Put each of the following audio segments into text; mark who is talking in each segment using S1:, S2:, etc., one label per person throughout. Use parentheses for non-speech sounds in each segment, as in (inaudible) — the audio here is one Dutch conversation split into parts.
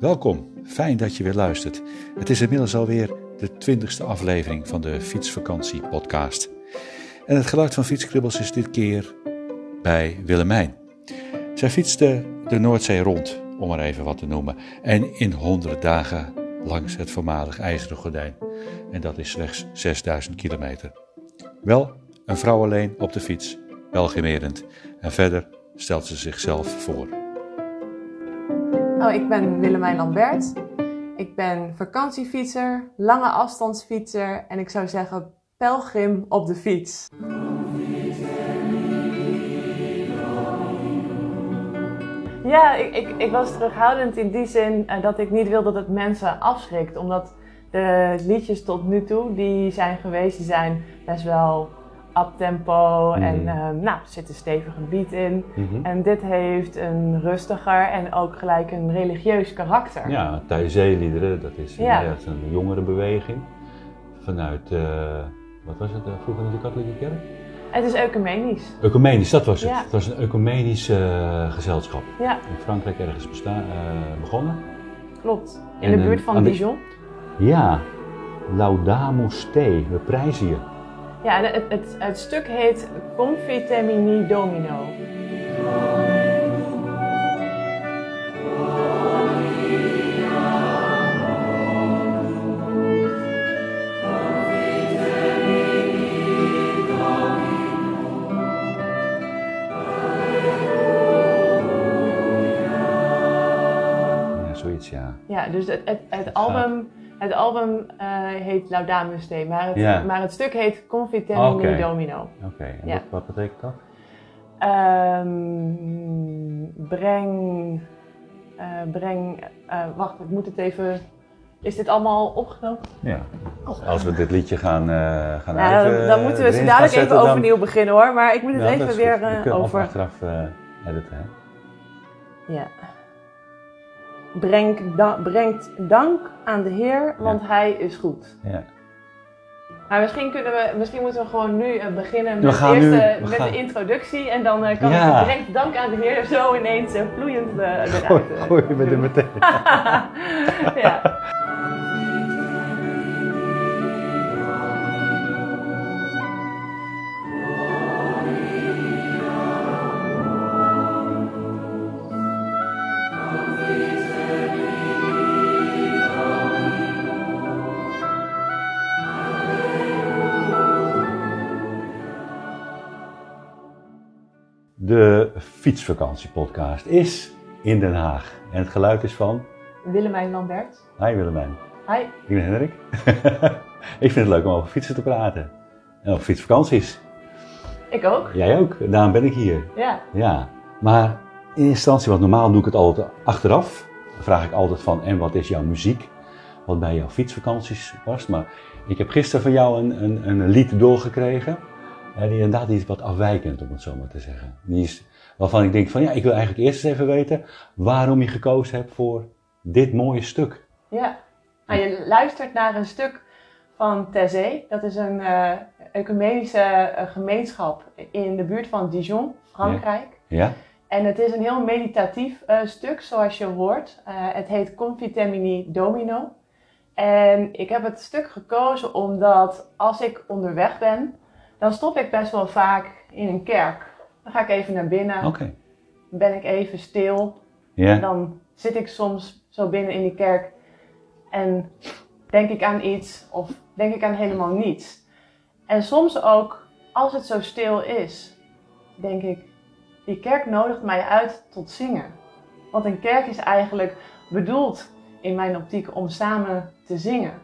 S1: welkom. Fijn dat je weer luistert. Het is inmiddels alweer de twintigste aflevering van de Fietsvakantie podcast. En het geluid van fietskribbels is dit keer bij Willemijn. Zij fietste de Noordzee rond, om maar even wat te noemen. En in honderden dagen langs het voormalig IJzeren Gordijn. En dat is slechts 6000 kilometer. Wel een vrouw alleen op de fiets, welgemerend. En verder stelt ze zichzelf voor.
S2: Oh, ik ben Willemijn Lambert. Ik ben vakantiefietser, lange afstandsfietser en ik zou zeggen pelgrim op de fiets. Ja, ik, ik, was terughoudend in die zin uh, dat ik niet wil dat het mensen afschrikt. Omdat de liedjes tot nu toe die zijn geweest, die zijn best wel uptempo mm. en uh, nou, er zit een stevige beat in. Mm -hmm. En dit heeft een rustiger en ook gelijk een religieus karakter.
S1: Ja, Thijzeeliederen, dat is ja. een jongere beweging. Vanuit, uh, wat was het, uh, vroeger in de katholieke kerk?
S2: Het is ecumenisch.
S1: Ecumenisch, dat was het. Ja. Het was een ecumenisch gezelschap.
S2: Ja.
S1: In Frankrijk ergens begonnen.
S2: Klopt, in en, de buurt van Dijon.
S1: De, ja, Laudamus Te, we prijzen je.
S2: Ja, het, het, het stuk heet Confitemini Domino.
S1: Ja. Ja,
S2: dus het, het, het album het album uh, heet Laudamus Dei, maar het, maar het stuk heet Confitemini okay. Domino.
S1: Oké, okay. en ja. wat, wat, betekent dat?
S2: Um, breng, uh, breng, uh, wacht, ik moet het even, is dit allemaal opgenomen?
S1: Ja, als we dit liedje gaan, gaan uit,
S2: dan, dan moeten we zo dadelijk even dan... overnieuw beginnen hoor, maar ik moet het
S1: ja,
S2: even weer
S1: we
S2: over...
S1: achteraf editen, hè?
S2: Ja brengt, da brengt dank aan de Heer, want ja. Hij is goed.
S1: Ja.
S2: Maar misschien, kunnen we, misschien moeten we gewoon nu uh, beginnen met, eerste, nu, met gaan... de introductie. En dan uh, kan ja. ik brengt dank aan de Heer zo ineens uh, vloeiend (laughs) eruit.
S1: Gooi, gooi je me er meteen. (laughs)
S2: ja.
S1: Fietsvakantiepodcast is in Den Haag. En het geluid is van...
S2: Willemijn Lambert.
S1: Hi Willemijn.
S2: Hi.
S1: Ik ben Hendrik. (laughs) ik vind het leuk om over fietsen te praten. En over fietsvakanties.
S2: Ik ook.
S1: Jij ook. Daarom ben ik hier.
S2: Ja.
S1: Ja. Maar in instantie, want normaal doe ik het altijd achteraf. Dan vraag ik altijd van, en wat is jouw muziek? Wat bij jouw fietsvakanties past. Maar ik heb gisteren van jou een, een, een lied doorgekregen. Ja, die inderdaad die is wat afwijkend, om het zo maar te zeggen. Die is, waarvan ik denk van ja, ik wil eigenlijk eerst eens even weten waarom je gekozen hebt voor dit mooie stuk.
S2: Ja, nou, je luistert naar een stuk van Thésée. Dat is een uh, ecumenische uh, gemeenschap in de buurt van Dijon, Frankrijk.
S1: Ja. ja.
S2: En het is een heel meditatief uh, stuk, zoals je hoort. het heet Confitemini Domino. En ik heb het stuk gekozen omdat als ik onderweg ben, dan stop ik best wel vaak in een kerk. Dan ga ik even naar binnen.
S1: Okay.
S2: Ben ik even stil.
S1: Yeah.
S2: En dan zit ik soms zo binnen in die kerk en denk ik aan iets of denk ik aan helemaal niets. En soms ook, als het zo stil is, denk ik, die kerk nodigt mij uit tot zingen. Want een kerk is eigenlijk bedoeld in mijn optiek om samen te zingen.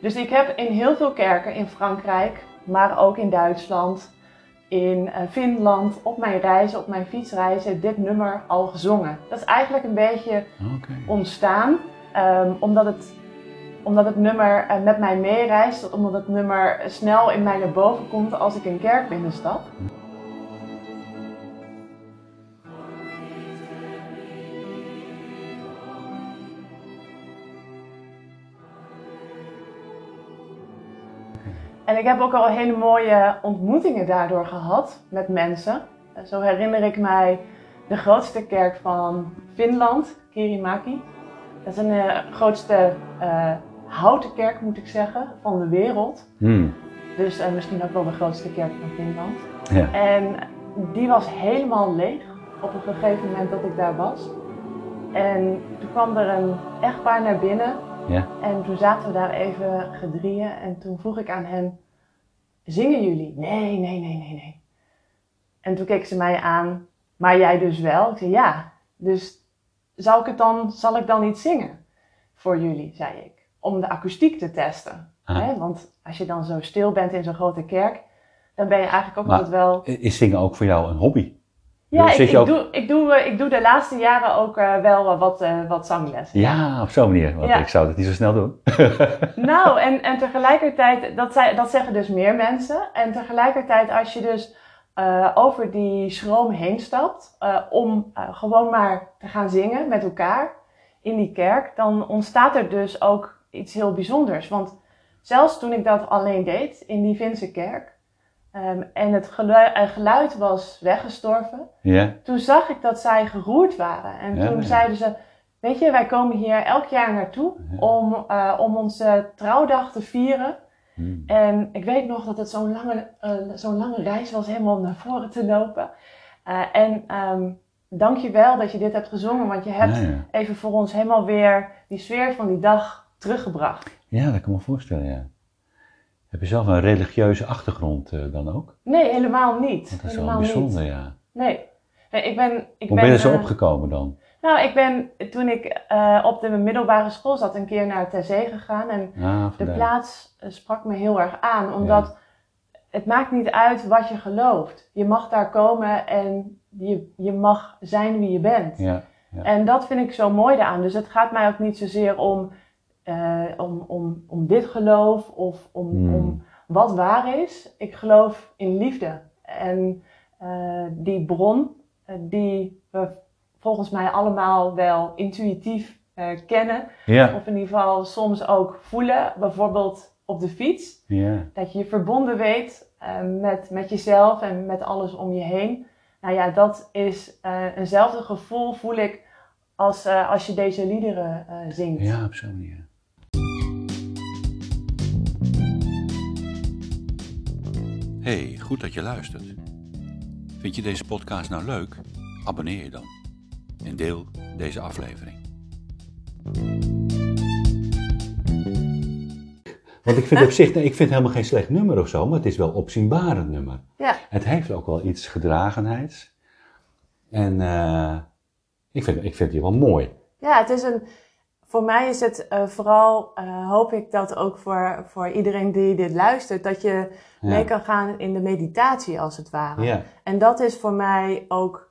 S2: Dus ik heb in heel veel kerken in Frankrijk maar ook in Duitsland, in uh, Finland, op mijn reizen, op mijn fietsreizen, dit nummer al gezongen. Dat is eigenlijk een beetje
S1: okay.
S2: ontstaan Ehm, omdat, het, omdat het nummer eh, met mij meereist, omdat het nummer snel in mij naar boven komt als ik een kerk binnenstap. En ik heb ook al hele mooie ontmoetingen daardoor gehad met mensen. Zo herinner ik mij de grootste kerk van Finland, Kirimaki. Dat is een eh, grootste eh, houten kerk, moet ik zeggen, van de wereld.
S1: Hmm.
S2: Dus eh, misschien ook wel de grootste kerk van Finland.
S1: Ja.
S2: En die was helemaal leeg op een gegeven moment dat ik daar was. En toen kwam er een echtpaar naar binnen.
S1: Ja.
S2: En toen zaten we daar even gedrieën. En toen vroeg ik aan hen, zingen jullie? Nee, nee, nee, nee, nee. En toen keek ze mij aan, maar jij dus wel? Ik zei ja. Dus zal ik, het dan, zal ik dan niet zingen voor jullie, zei ik. Om de akoestiek te testen.
S1: Ah.
S2: Hè? Want als je dan zo stil bent in zo'n grote kerk, dan ben je eigenlijk ook altijd wel...
S1: Is zingen ook voor jou een hobby?
S2: Ja, ik, doe, ik, doe, eh, ik doe de laatste jaren ook eh, wel wat, eh, wat zanglessen.
S1: Ja, op zo'n manier. Want
S2: Ja.
S1: ik zou dat niet zo snel doen. (laughs)
S2: Nou, en, en tegelijkertijd, dat, zei, dat zeggen dus meer mensen. En tegelijkertijd, als je dus over die schroom heen stapt, om gewoon maar te gaan zingen met elkaar in die kerk, dan ontstaat er dus ook iets heel bijzonders. Want zelfs toen ik dat alleen deed in die Finse kerk, ehm, en het geluid, eh, geluid was weggestorven,
S1: Ja.
S2: toen zag ik dat zij geroerd waren. En
S1: Ja,
S2: toen
S1: ja.
S2: zeiden ze, weet je, wij komen hier elk jaar naartoe om, eh, om onze trouwdag te vieren.
S1: Hmm.
S2: En ik weet nog dat het zo'n lange, eh, zo'n lange reis was helemaal om naar voren te lopen. En ehm dank je wel dat je dit hebt gezongen, want je hebt even voor ons helemaal weer die sfeer van die dag teruggebracht.
S1: ja, dat kan ik me voorstellen, ja. Heb je zelf een religieuze achtergrond eh, dan ook?
S2: Nee, helemaal niet.
S1: Dat is wel bijzonder,
S2: niet.
S1: ja.
S2: Nee. nee. Ik ben, ik
S1: Hoe ben je er zo
S2: eh,
S1: opgekomen dan?
S2: Nou, ik ben toen ik eh, op de middelbare school zat een keer naar Ter Zee gegaan. En
S1: Ah,
S2: de plaats sprak me heel erg aan. Omdat het maakt niet uit wat je gelooft. Je mag daar komen en je, je mag zijn wie je bent.
S1: Ja,
S2: En dat vind ik zo mooi daaraan. Dus het gaat mij ook niet zozeer om, eh, om, om, om dit geloof of om,
S1: Hmm.
S2: om wat waar is. Ik geloof in liefde. En eh, die bron eh, die we volgens mij allemaal wel intuïtief kennen. Of in ieder geval soms ook voelen. Bijvoorbeeld op de fiets. Dat je je verbonden weet met, met jezelf en met alles om je heen. Nou ja, dat is eenzelfde gevoel voel ik als, als je deze liederen zingt.
S1: Ja, op zo'n manier. Hey, goed dat je luistert. Vind je deze podcast nou leuk? Abonneer je dan. En deel deze aflevering. Want ik vind op zich, nee, ik vind helemaal geen slecht nummer of zo, maar het is wel opzienbarend nummer.
S2: Ja.
S1: Het heeft ook wel iets gedragenheids. En eh, ik, vind, ik vind die wel mooi.
S2: Ja, het is een. Voor mij is het eh, vooral, eh, hoop ik dat ook voor, voor iedereen die dit luistert, dat je
S1: Ja.
S2: mee kan gaan in de meditatie als het ware.
S1: Ja,
S2: En dat is voor mij ook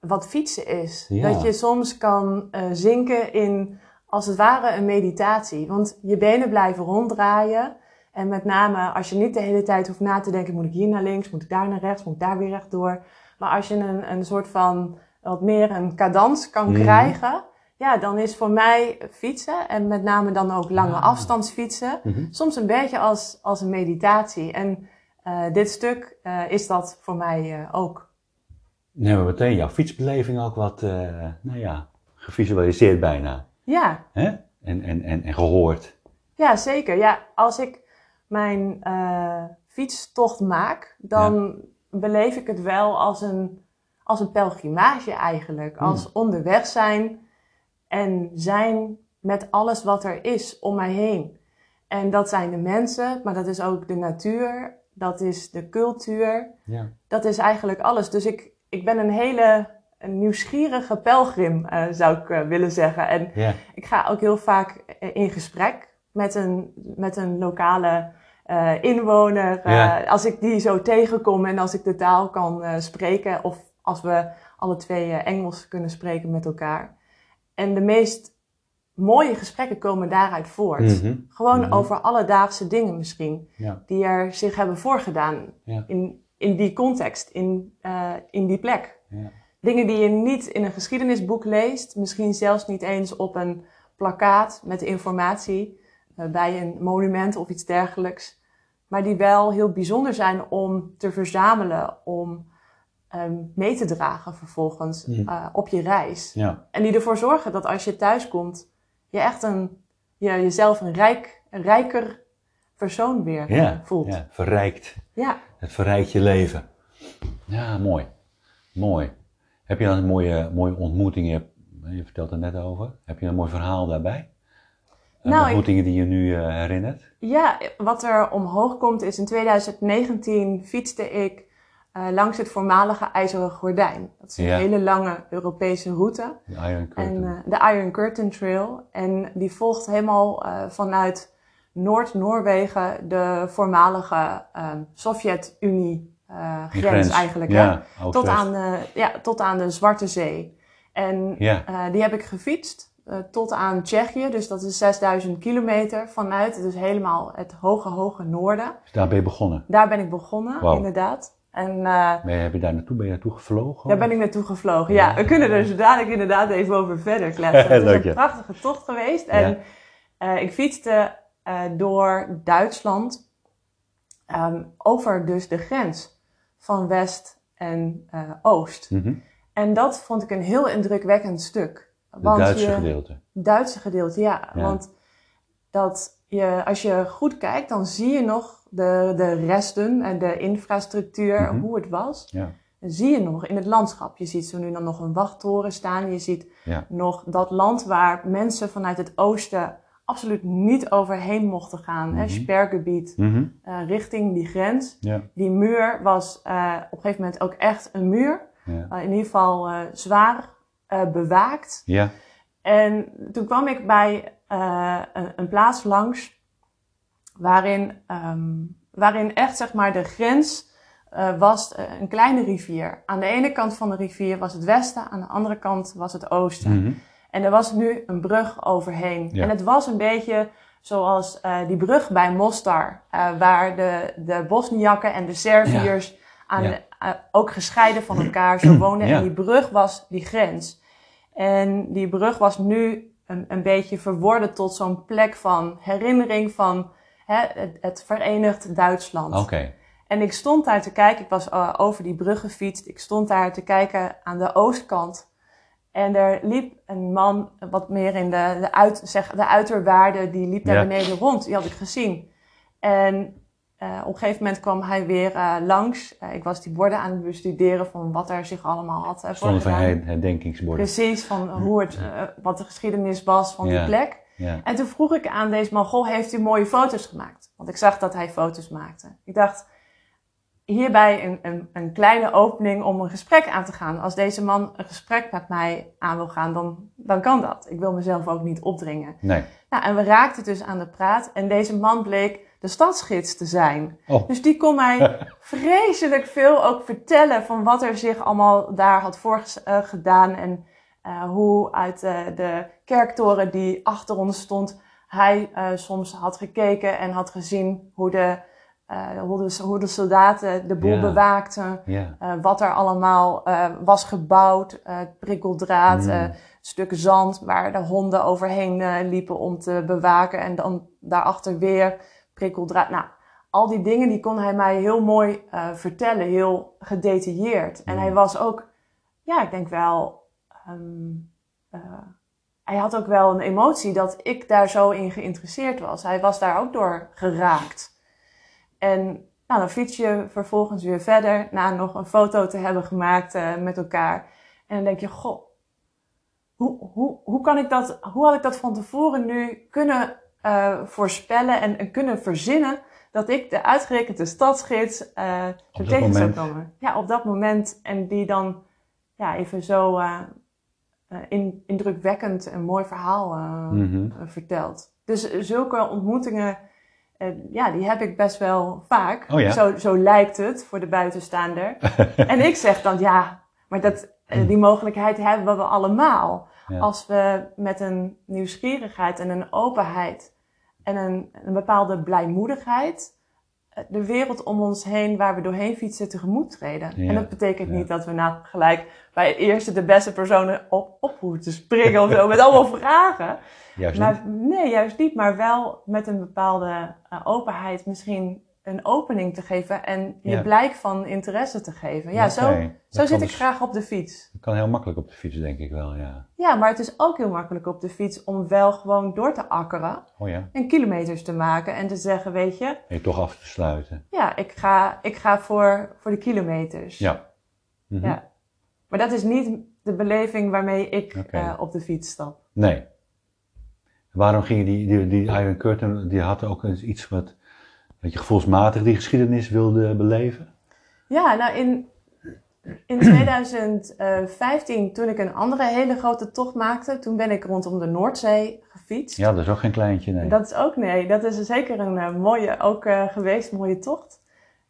S2: wat fietsen is.
S1: Ja.
S2: Dat je soms kan eh, zinken in, als het ware, een meditatie. Want je benen blijven ronddraaien. En met name als je niet de hele tijd hoeft na te denken, moet ik hier naar links, moet ik daar naar rechts, moet ik daar weer rechtdoor. Maar als je een, een soort van, wat meer een cadans kan
S1: Mhm.
S2: krijgen, ja, dan is voor mij fietsen, en met name dan ook lange
S1: Ah.
S2: afstandsfietsen,
S1: Mhm.
S2: soms een beetje als, als een meditatie. En eh, dit stuk eh, is dat voor mij eh, ook.
S1: Hebben we meteen jouw fietsbeleving ook wat, nou ja, gevisualiseerd bijna.
S2: Ja,
S1: Hè? En, en, en, en gehoord.
S2: ja, zeker. Ja, als ik mijn fietstocht maak, dan beleef ik het wel als een, als een pelgrimage eigenlijk.
S1: Hmm.
S2: Als onderweg zijn en zijn met alles wat er is om mij heen. En dat zijn de mensen, maar dat is ook de natuur, dat is de cultuur.
S1: Ja.
S2: dat is eigenlijk alles. Dus ik, ik ben een hele nieuwsgierige pelgrim, eh, zou ik eh, willen zeggen. En
S1: Ja.
S2: ik ga ook heel vaak eh, in gesprek met een, met een lokale inwoner.
S1: Ja.
S2: Als ik die zo tegenkom en als ik de taal kan spreken. Of als we alle twee Engels kunnen spreken met elkaar. En de meest mooie gesprekken komen daaruit voort.
S1: Mhm.
S2: Gewoon
S1: Mhm.
S2: over alledaagse dingen misschien,
S1: Ja.
S2: die er zich hebben voorgedaan
S1: Ja.
S2: in, in die context, in, eh, in die plek.
S1: Ja.
S2: Dingen die je niet in een geschiedenisboek leest, misschien zelfs niet eens op een plakkaat met informatie eh, bij een monument of iets dergelijks, maar die wel heel bijzonder zijn om te verzamelen, om ehm, mee te dragen vervolgens
S1: Mm.
S2: eh, op je reis.
S1: Ja.
S2: En die ervoor zorgen dat als je thuis komt, je echt een, je, jezelf een, rijk, een rijker persoon weer eh,
S1: Ja.
S2: voelt.
S1: ja, verrijkt.
S2: Ja.
S1: Het verrijkt je leven. Ja, mooi. Mooi. Heb je dan een mooie, mooie ontmoeting? Je, je vertelt er net over. Heb je een mooi verhaal daarbij?
S2: Nou, ik-
S1: ontmoetingen die je nu eh, herinnert?
S2: Ja, wat er omhoog komt is in 2019 fietste ik eh, langs het voormalige IJzeren Gordijn. Dat is een hele lange Europese route.
S1: De Iron Curtain.
S2: En eh, de Iron Curtain Trail. En die volgt helemaal eh, vanuit Noord-Noorwegen de voormalige ehm, Sovjet-Unie
S1: Die
S2: grens, eigenlijk. hè?
S1: Ja,
S2: tot, aan, eh, ja, tot aan de Zwarte Zee. En die heb ik gefietst tot aan Tsjechië, dus dat is 6000 kilometer vanuit, dus helemaal het hoge, hoge noorden.
S1: dus daar ben je begonnen.
S2: Daar ben ik begonnen, inderdaad. En eh,
S1: Ben je, daar naartoe, ben je naartoe gevlogen?
S2: daar ben ik naartoe gevlogen. Ja,
S1: Ja.
S2: we kunnen er zo dadelijk inderdaad even over verder kletsen. (laughs) Het is een prachtige tocht geweest. En eh, ik fietste eh, door Duitsland ehm, over dus de grens van West en Oost.
S1: Mhm.
S2: En dat vond ik een heel indrukwekkend stuk.
S1: Het Duitse
S2: je,
S1: gedeelte.
S2: Duitse gedeelte, ja.
S1: Ja.
S2: Want dat je, als je goed kijkt, dan zie je nog de, de resten en de infrastructuur,
S1: Mhm.
S2: hoe het was.
S1: Ja.
S2: Zie je nog in het landschap. Je ziet zo nu dan nog een wachttoren staan. Je ziet
S1: Ja.
S2: nog dat land waar mensen vanuit het oosten absoluut niet overheen mochten gaan. Hè,
S1: Mhm.
S2: spergebied,
S1: Mhm.
S2: eh, richting die grens.
S1: Ja.
S2: Die muur was eh, op een gegeven moment ook echt een muur.
S1: Ja.
S2: Eh, in ieder geval zwaar bewaakt.
S1: Ja.
S2: En toen kwam ik bij een, een plaats langs waarin, ehm, waarin echt zeg maar de grens eh, was eh, een kleine rivier. Aan de ene kant van de rivier was het westen, aan de andere kant was het oosten.
S1: Mhm.
S2: En er was nu een brug overheen.
S1: Ja.
S2: En het was een beetje zoals eh, die brug bij Mostar, eh, waar de, de Bosniakken en de Serviërs aan
S1: Ja.
S2: de- ook gescheiden van elkaar zo (clears throat) woonden.
S1: Ja.
S2: En die brug was die grens. En die brug was nu een, een beetje verworden tot zo'n plek van herinnering van hè, het, het Verenigd Duitsland.
S1: Oké.
S2: En ik stond daar te kijken, ik was eh, over die brug gefietst. Ik stond daar te kijken aan de oostkant. En er liep een man, wat meer in de, de, uit, zeg, de uiterwaarden, die liep daar
S1: Ja.
S2: beneden rond. Die had ik gezien. En eh, op een gegeven moment kwam hij weer eh, langs. Ik was die borden aan het bestuderen van wat er zich allemaal had uh,
S1: Stonden van herdenkingsborden.
S2: Precies, van hoe het, wat de geschiedenis was van
S1: Ja.
S2: die plek.
S1: Ja.
S2: En toen vroeg ik aan deze man, goh, heeft u mooie foto's gemaakt? Want ik zag dat hij foto's maakte. Ik dacht, hierbij een, een, een kleine opening om een gesprek aan te gaan. Als deze man een gesprek met mij aan wil gaan, dan, dan kan dat. Ik wil mezelf ook niet opdringen.
S1: Nee.
S2: Nou, en we raakten dus aan de praat. En deze man bleek de stadsgids te zijn.
S1: Oh.
S2: Dus die kon mij (laughs) vreselijk veel ook vertellen van wat er zich allemaal daar had voorgedaan. En eh, hoe uit eh, de kerktoren die achter ons stond, hij eh, soms had gekeken en had gezien hoe de, hoe de, hoe de soldaten de boel bewaakten. Wat er allemaal was gebouwd, prikkeldraad,
S1: Mm.
S2: stukken zand waar de honden overheen liepen om te bewaken. En dan daarachter weer prikkeldraad. Nou, al die dingen die kon hij mij heel mooi vertellen, heel gedetailleerd. En
S1: Mm.
S2: hij was ook, ja, ik denk wel, ehm, eh, hij had ook wel een emotie dat ik daar zo in geïnteresseerd was. Hij was daar ook door geraakt. En nou, dan fiets je vervolgens weer verder na nog een foto te hebben gemaakt eh, met elkaar. En dan denk je, goh, hoe, hoe, hoe, kan ik dat, hoe had ik dat van tevoren nu kunnen eh, voorspellen en, en kunnen verzinnen dat ik de uitgerekende stadsgids
S1: dat
S2: tegen zou komen? Ja, op dat moment. En die dan ja, even zo in, indrukwekkend een mooi verhaal eh,
S1: Mhm.
S2: eh, vertelt. Dus eh, zulke ontmoetingen, eh, ja, die heb ik best wel vaak.
S1: Oh ja?
S2: zo, zo lijkt het voor de buitenstaander. (laughs) en ik zeg dan, ja, maar dat, eh, die mogelijkheid hebben we allemaal.
S1: Ja.
S2: Als we met een nieuwsgierigheid en een openheid en een, een bepaalde blijmoedigheid eh, de wereld om ons heen waar we doorheen fietsen tegemoet treden.
S1: Ja,
S2: En dat betekent
S1: ja.
S2: niet dat we nou gelijk bij het eerste de beste personen op, op moeten springen of zo met allemaal (laughs) vragen.
S1: Juist
S2: Maar nee, juist niet. Maar wel met een bepaalde eh, openheid misschien een opening te geven en je
S1: Ja.
S2: blijk van interesse te geven. Ja, zo, zo zit ik
S1: dus-
S2: graag op de fiets.
S1: Dat kan heel makkelijk op de fiets, denk ik wel, ja.
S2: Ja, maar het is ook heel makkelijk op de fiets om wel gewoon door te akkeren
S1: Oh ja,
S2: en kilometers te maken en te zeggen, weet je,
S1: en je toch af te sluiten.
S2: ja, ik ga, ik ga voor, voor de kilometers.
S1: Ja. Mhm.
S2: Ja. Maar dat is niet de beleving waarmee ik eh, op de fiets stap.
S1: Nee. Waarom ging je die, die, die Iron Curtain, die had ook eens iets wat, dat je gevoelsmatig die geschiedenis wilde beleven?
S2: Ja, nou in, in 2015, toen ik een andere hele grote tocht maakte, toen ben ik rondom de Noordzee gefietst.
S1: Ja, dat is ook geen kleintje, nee.
S2: Dat is ook, nee, dat is zeker een eh, mooie, ook eh, geweest, mooie tocht.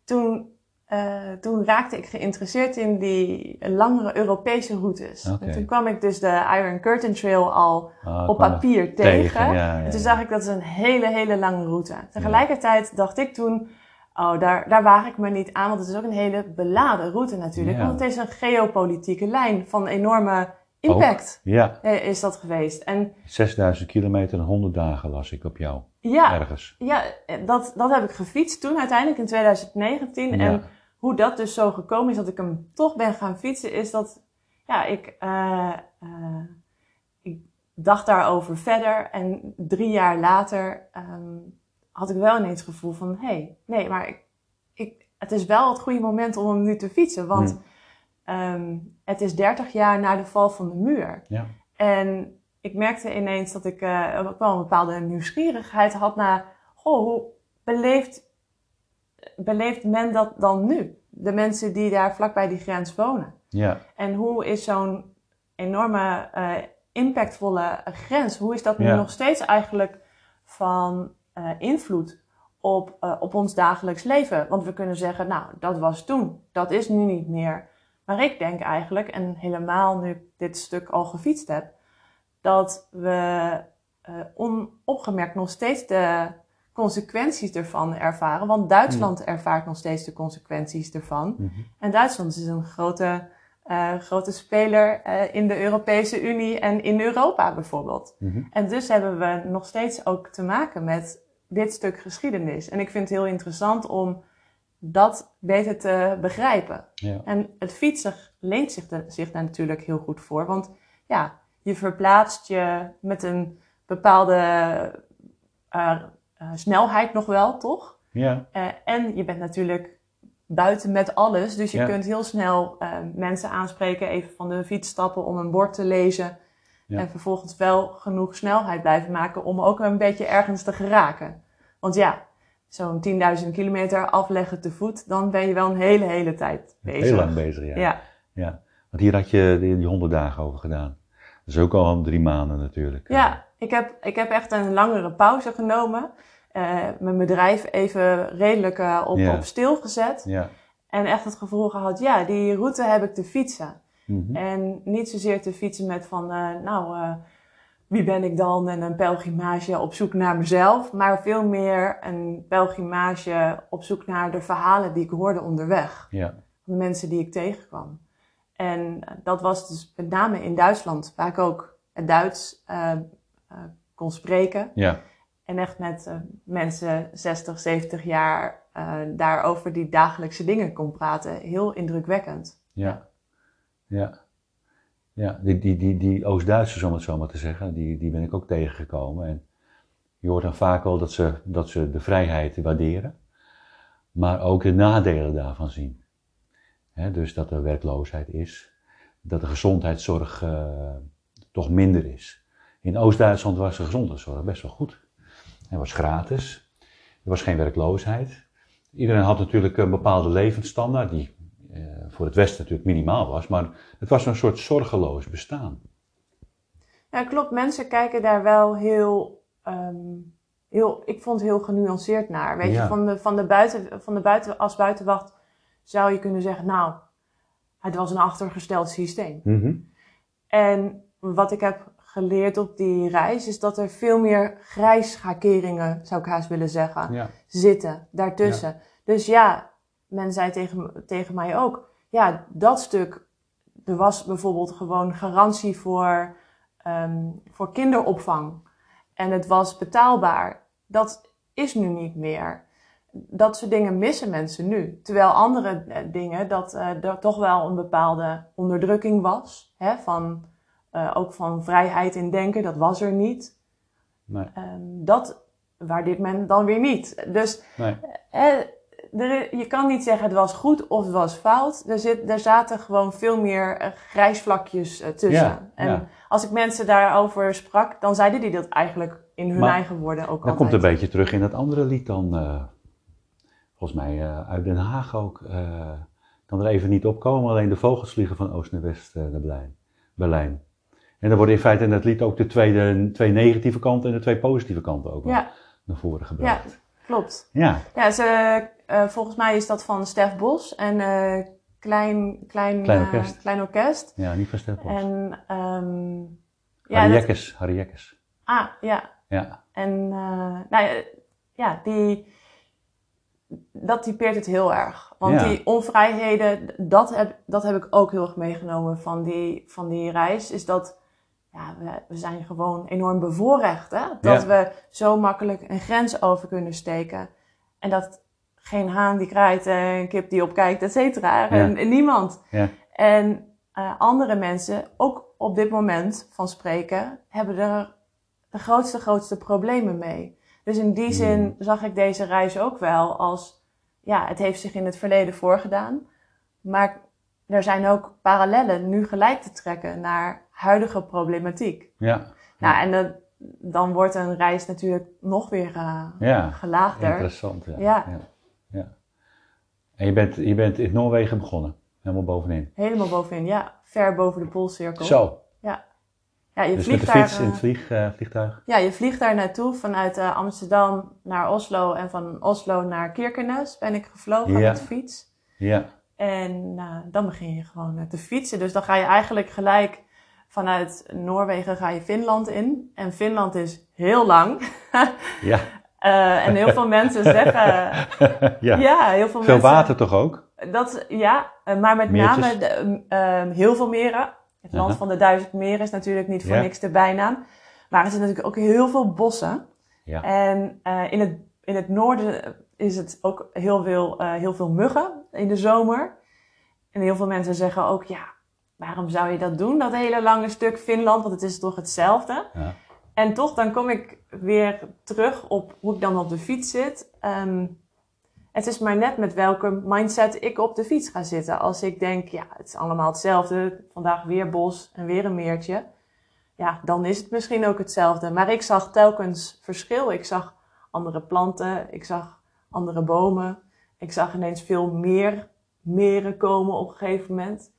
S2: Toen, eh, toen raakte ik geïnteresseerd in die langere Europese routes. En toen kwam ik dus de Iron Curtain Trail al
S1: Ah,
S2: op papier tegen.
S1: ja, ja,
S2: En toen zag ik dat is een hele, hele lange route. Tegelijkertijd dacht ik toen, oh, daar, daar waag ik me niet aan, want het is ook een hele beladen route natuurlijk. Want het is een geopolitieke lijn van enorme impact
S1: Ja,
S2: eh, is dat geweest. En
S1: 6000 kilometer en 100 dagen las ik op jou.
S2: Ja,
S1: Ergens.
S2: ja dat, dat heb ik gefietst toen uiteindelijk in 2019.
S1: Ja.
S2: En hoe dat dus zo gekomen is dat ik hem toch ben gaan fietsen, is dat ja, ik, eh, eh, ik dacht daarover verder. En drie jaar later ehm, had ik wel ineens het gevoel van: hé, hey, nee, maar ik, ik, het is wel het goede moment om hem nu te fietsen. Want
S1: Hmm.
S2: ehm, het is 30 jaar na de val van de muur.
S1: Ja.
S2: En ik merkte ineens dat ik eh, ook wel een bepaalde nieuwsgierigheid had naar, goh, hoe beleeft, beleeft men dat dan nu? De mensen die daar vlakbij die grens wonen.
S1: Ja,
S2: En hoe is zo'n enorme, eh, impactvolle grens, hoe is dat nu
S1: Ja.
S2: nog steeds eigenlijk van eh, invloed op, op ons dagelijks leven? Want we kunnen zeggen, nou, dat was toen, dat is nu niet meer. Maar ik denk eigenlijk, en helemaal nu ik dit stuk al gefietst heb, dat we eh, onopgemerkt nog steeds de consequenties ervan ervaren. Want Duitsland ervaart nog steeds de consequenties ervan.
S1: Mhm.
S2: En Duitsland is een grote, eh, grote speler eh, in de Europese Unie en in Europa bijvoorbeeld.
S1: Mhm.
S2: En dus hebben we nog steeds ook te maken met dit stuk geschiedenis. En ik vind het heel interessant om dat beter te begrijpen.
S1: ja.
S2: En het fietsen leent zich, de- zich daar natuurlijk heel goed voor. Want ja, je verplaatst je met een bepaalde eh, eh, snelheid nog wel, toch?
S1: ja.
S2: Eh, en je bent natuurlijk buiten met alles. Dus je
S1: Ja.
S2: kunt heel snel mensen aanspreken, even van de fiets stappen om een bord te lezen.
S1: Ja.
S2: En vervolgens wel genoeg snelheid blijven maken om ook een beetje ergens te geraken. Want ja, zo'n 10.000 kilometer afleggen te voet, dan ben je wel een hele, hele tijd bezig.
S1: Heel lang bezig, ja.
S2: Ja,
S1: ja. Want hier had je die 100 dagen over gedaan. Dat is ook al drie maanden natuurlijk.
S2: ja ik, heb, ik heb echt een langere pauze genomen. Eh, mijn bedrijf even redelijk eh, op, op stil gezet.
S1: Ja.
S2: En echt het gevoel gehad, ja, die route heb ik te fietsen.
S1: Mhm.
S2: En niet zozeer te fietsen met van, eh, nou, wie ben ik dan? En een pelgrimage op zoek naar mezelf. Maar veel meer een pelgrimage op zoek naar de verhalen die ik hoorde onderweg.
S1: Ja.
S2: Van de mensen die ik tegenkwam. En eh, dat was dus met name in Duitsland, waar ik ook het Duits eh, eh, kon spreken.
S1: Ja.
S2: En echt met mensen 60, 70 jaar daarover die dagelijkse dingen kon praten. Heel indrukwekkend.
S1: Ja. Ja. Ja, die, die, die, die Oost-Duitsers, om het zo maar te zeggen, die, die ben ik ook tegengekomen. En je hoort dan vaak wel dat ze, dat ze de vrijheid waarderen, maar ook de nadelen daarvan zien. Hè, dus dat er werkloosheid is, dat de gezondheidszorg eh, toch minder is. In Oost-Duitsland was de gezondheidszorg best wel goed. Het was gratis, er was geen werkloosheid. Iedereen had natuurlijk een bepaalde levensstandaard, die eh, voor het Westen natuurlijk minimaal was, maar het was een soort zorgeloos bestaan.
S2: Ja, klopt. Mensen kijken daar wel heel, ehm, heel ik vond het heel genuanceerd naar. Weet
S1: Ja.
S2: je, van de, van de buiten, van de buiten, als buitenwacht zou je kunnen zeggen, nou, het was een achtergesteld systeem.
S1: Mhm.
S2: En wat ik heb geleerd op die reis, is dat er veel meer grijsschakeringen, zou ik haast willen zeggen,
S1: Ja.
S2: zitten daartussen. Dus ja, men zei tegen, tegen mij ook, ja, dat stuk, er was bijvoorbeeld gewoon garantie voor, ehm, voor kinderopvang. En het was betaalbaar. Dat is nu niet meer. Dat soort dingen missen mensen nu. Terwijl andere eh, dingen, dat eh, er toch wel een bepaalde onderdrukking was. Hè, van, eh, ook van vrijheid in denken, dat was er niet.
S1: Nee.
S2: Ehm, dat waardeert men dan weer niet. Dus
S1: Nee.
S2: eh, er, je kan niet zeggen het was goed of het was fout. Er, zit, er zaten gewoon veel meer eh, grijsvlakjes eh, tussen.
S1: Ja,
S2: en
S1: ja.
S2: als ik mensen daarover sprak, dan zeiden die dat eigenlijk in hun
S1: Maar
S2: eigen woorden ook
S1: Dat
S2: altijd.
S1: komt een beetje terug in dat andere lied dan. Volgens mij eh, uit Den Haag ook. eh, kan er even niet opkomen, alleen de vogels vliegen van oost naar west eh, naar Berlijn. Berlijn. En dan worden in feite in dat lied ook de twee, negatieve kanten en de twee positieve kanten ook
S2: Ja,
S1: naar voren gebracht.
S2: klopt.
S1: Ja,
S2: Ja, ze, volgens mij is dat van Stef Bos en Klein, klein,
S1: Klein Orkest.
S2: klein Orkest.
S1: ja, niet van Stepels.
S2: En ehm ja,
S1: Harry
S2: dat-
S1: Jekkes, Harry Jekkes.
S2: ah, ja,
S1: Ja,
S2: En nou ja, ja, die, dat typeert het heel erg. Want
S1: Ja.
S2: die onvrijheden, dat heb, dat heb ik ook heel erg meegenomen van die, van die reis. Is dat ja, we, we zijn gewoon enorm bevoorrecht. Hè? Dat
S1: Ja.
S2: we zo makkelijk een grens over kunnen steken. En dat geen haan die kraait, eh, een kip die opkijkt, et cetera. En, en niemand.
S1: ja,
S2: En eh, andere mensen, ook op dit moment van spreken, hebben er de grootste, grootste problemen mee. Dus in die zin
S1: Hmm.
S2: zag ik deze reis ook wel als, ja, het heeft zich in het verleden voorgedaan. Maar er zijn ook parallellen nu gelijk te trekken naar huidige problematiek.
S1: ja.
S2: Nou, en dat- dan wordt een reis natuurlijk nog weer eh,
S1: Ja,
S2: gelaagder.
S1: interessant. Ja.
S2: Ja.
S1: ja. ja. En je bent, je bent in Noorwegen begonnen, helemaal bovenin.
S2: Helemaal bovenin, ja, ver boven de poolcirkel.
S1: Zo,
S2: Ja, je
S1: dus met
S2: vliegt
S1: de
S2: daar,
S1: fiets in het
S2: eh,
S1: vlieg, eh, vliegtuig.
S2: Ja, je vliegt daar naartoe vanuit eh, Amsterdam naar Oslo en van Oslo naar Kirkenes ben ik gevlogen
S1: Ja.
S2: met de fiets.
S1: Ja,
S2: En dan begin je gewoon te fietsen. Dus dan ga je eigenlijk gelijk vanuit Noorwegen ga je Finland in. En Finland is heel lang. (laughs)
S1: ja, (laughs)
S2: en heel veel mensen (laughs) zeggen...
S1: ja.
S2: ja. heel veel,
S1: Veel
S2: mensen...
S1: water toch ook?
S2: Dat, ja, maar met
S1: Meertjes?
S2: name de, eh, eh, heel veel meren. Het land
S1: Aha.
S2: van de duizend meren is natuurlijk niet voor
S1: Ja.
S2: niks de bijnaam. Maar er zitten natuurlijk ook heel veel bossen.
S1: Ja.
S2: En eh, in, het, in het noorden is het ook heel veel, eh, heel veel muggen in de zomer. En heel veel mensen zeggen ook, ja, waarom zou je dat doen, dat hele lange stuk Finland? Want het is toch hetzelfde.
S1: Ja.
S2: En toch, dan kom ik weer terug op hoe ik dan op de fiets zit. Ehm, het is maar net met welke mindset ik op de fiets ga zitten. Als ik denk, ja, het is allemaal hetzelfde. Vandaag weer bos en weer een meertje. Ja, dan is het misschien ook hetzelfde. Maar ik zag telkens verschil. Ik zag andere planten. Ik zag andere bomen. Ik zag ineens veel meer meren komen op een gegeven moment.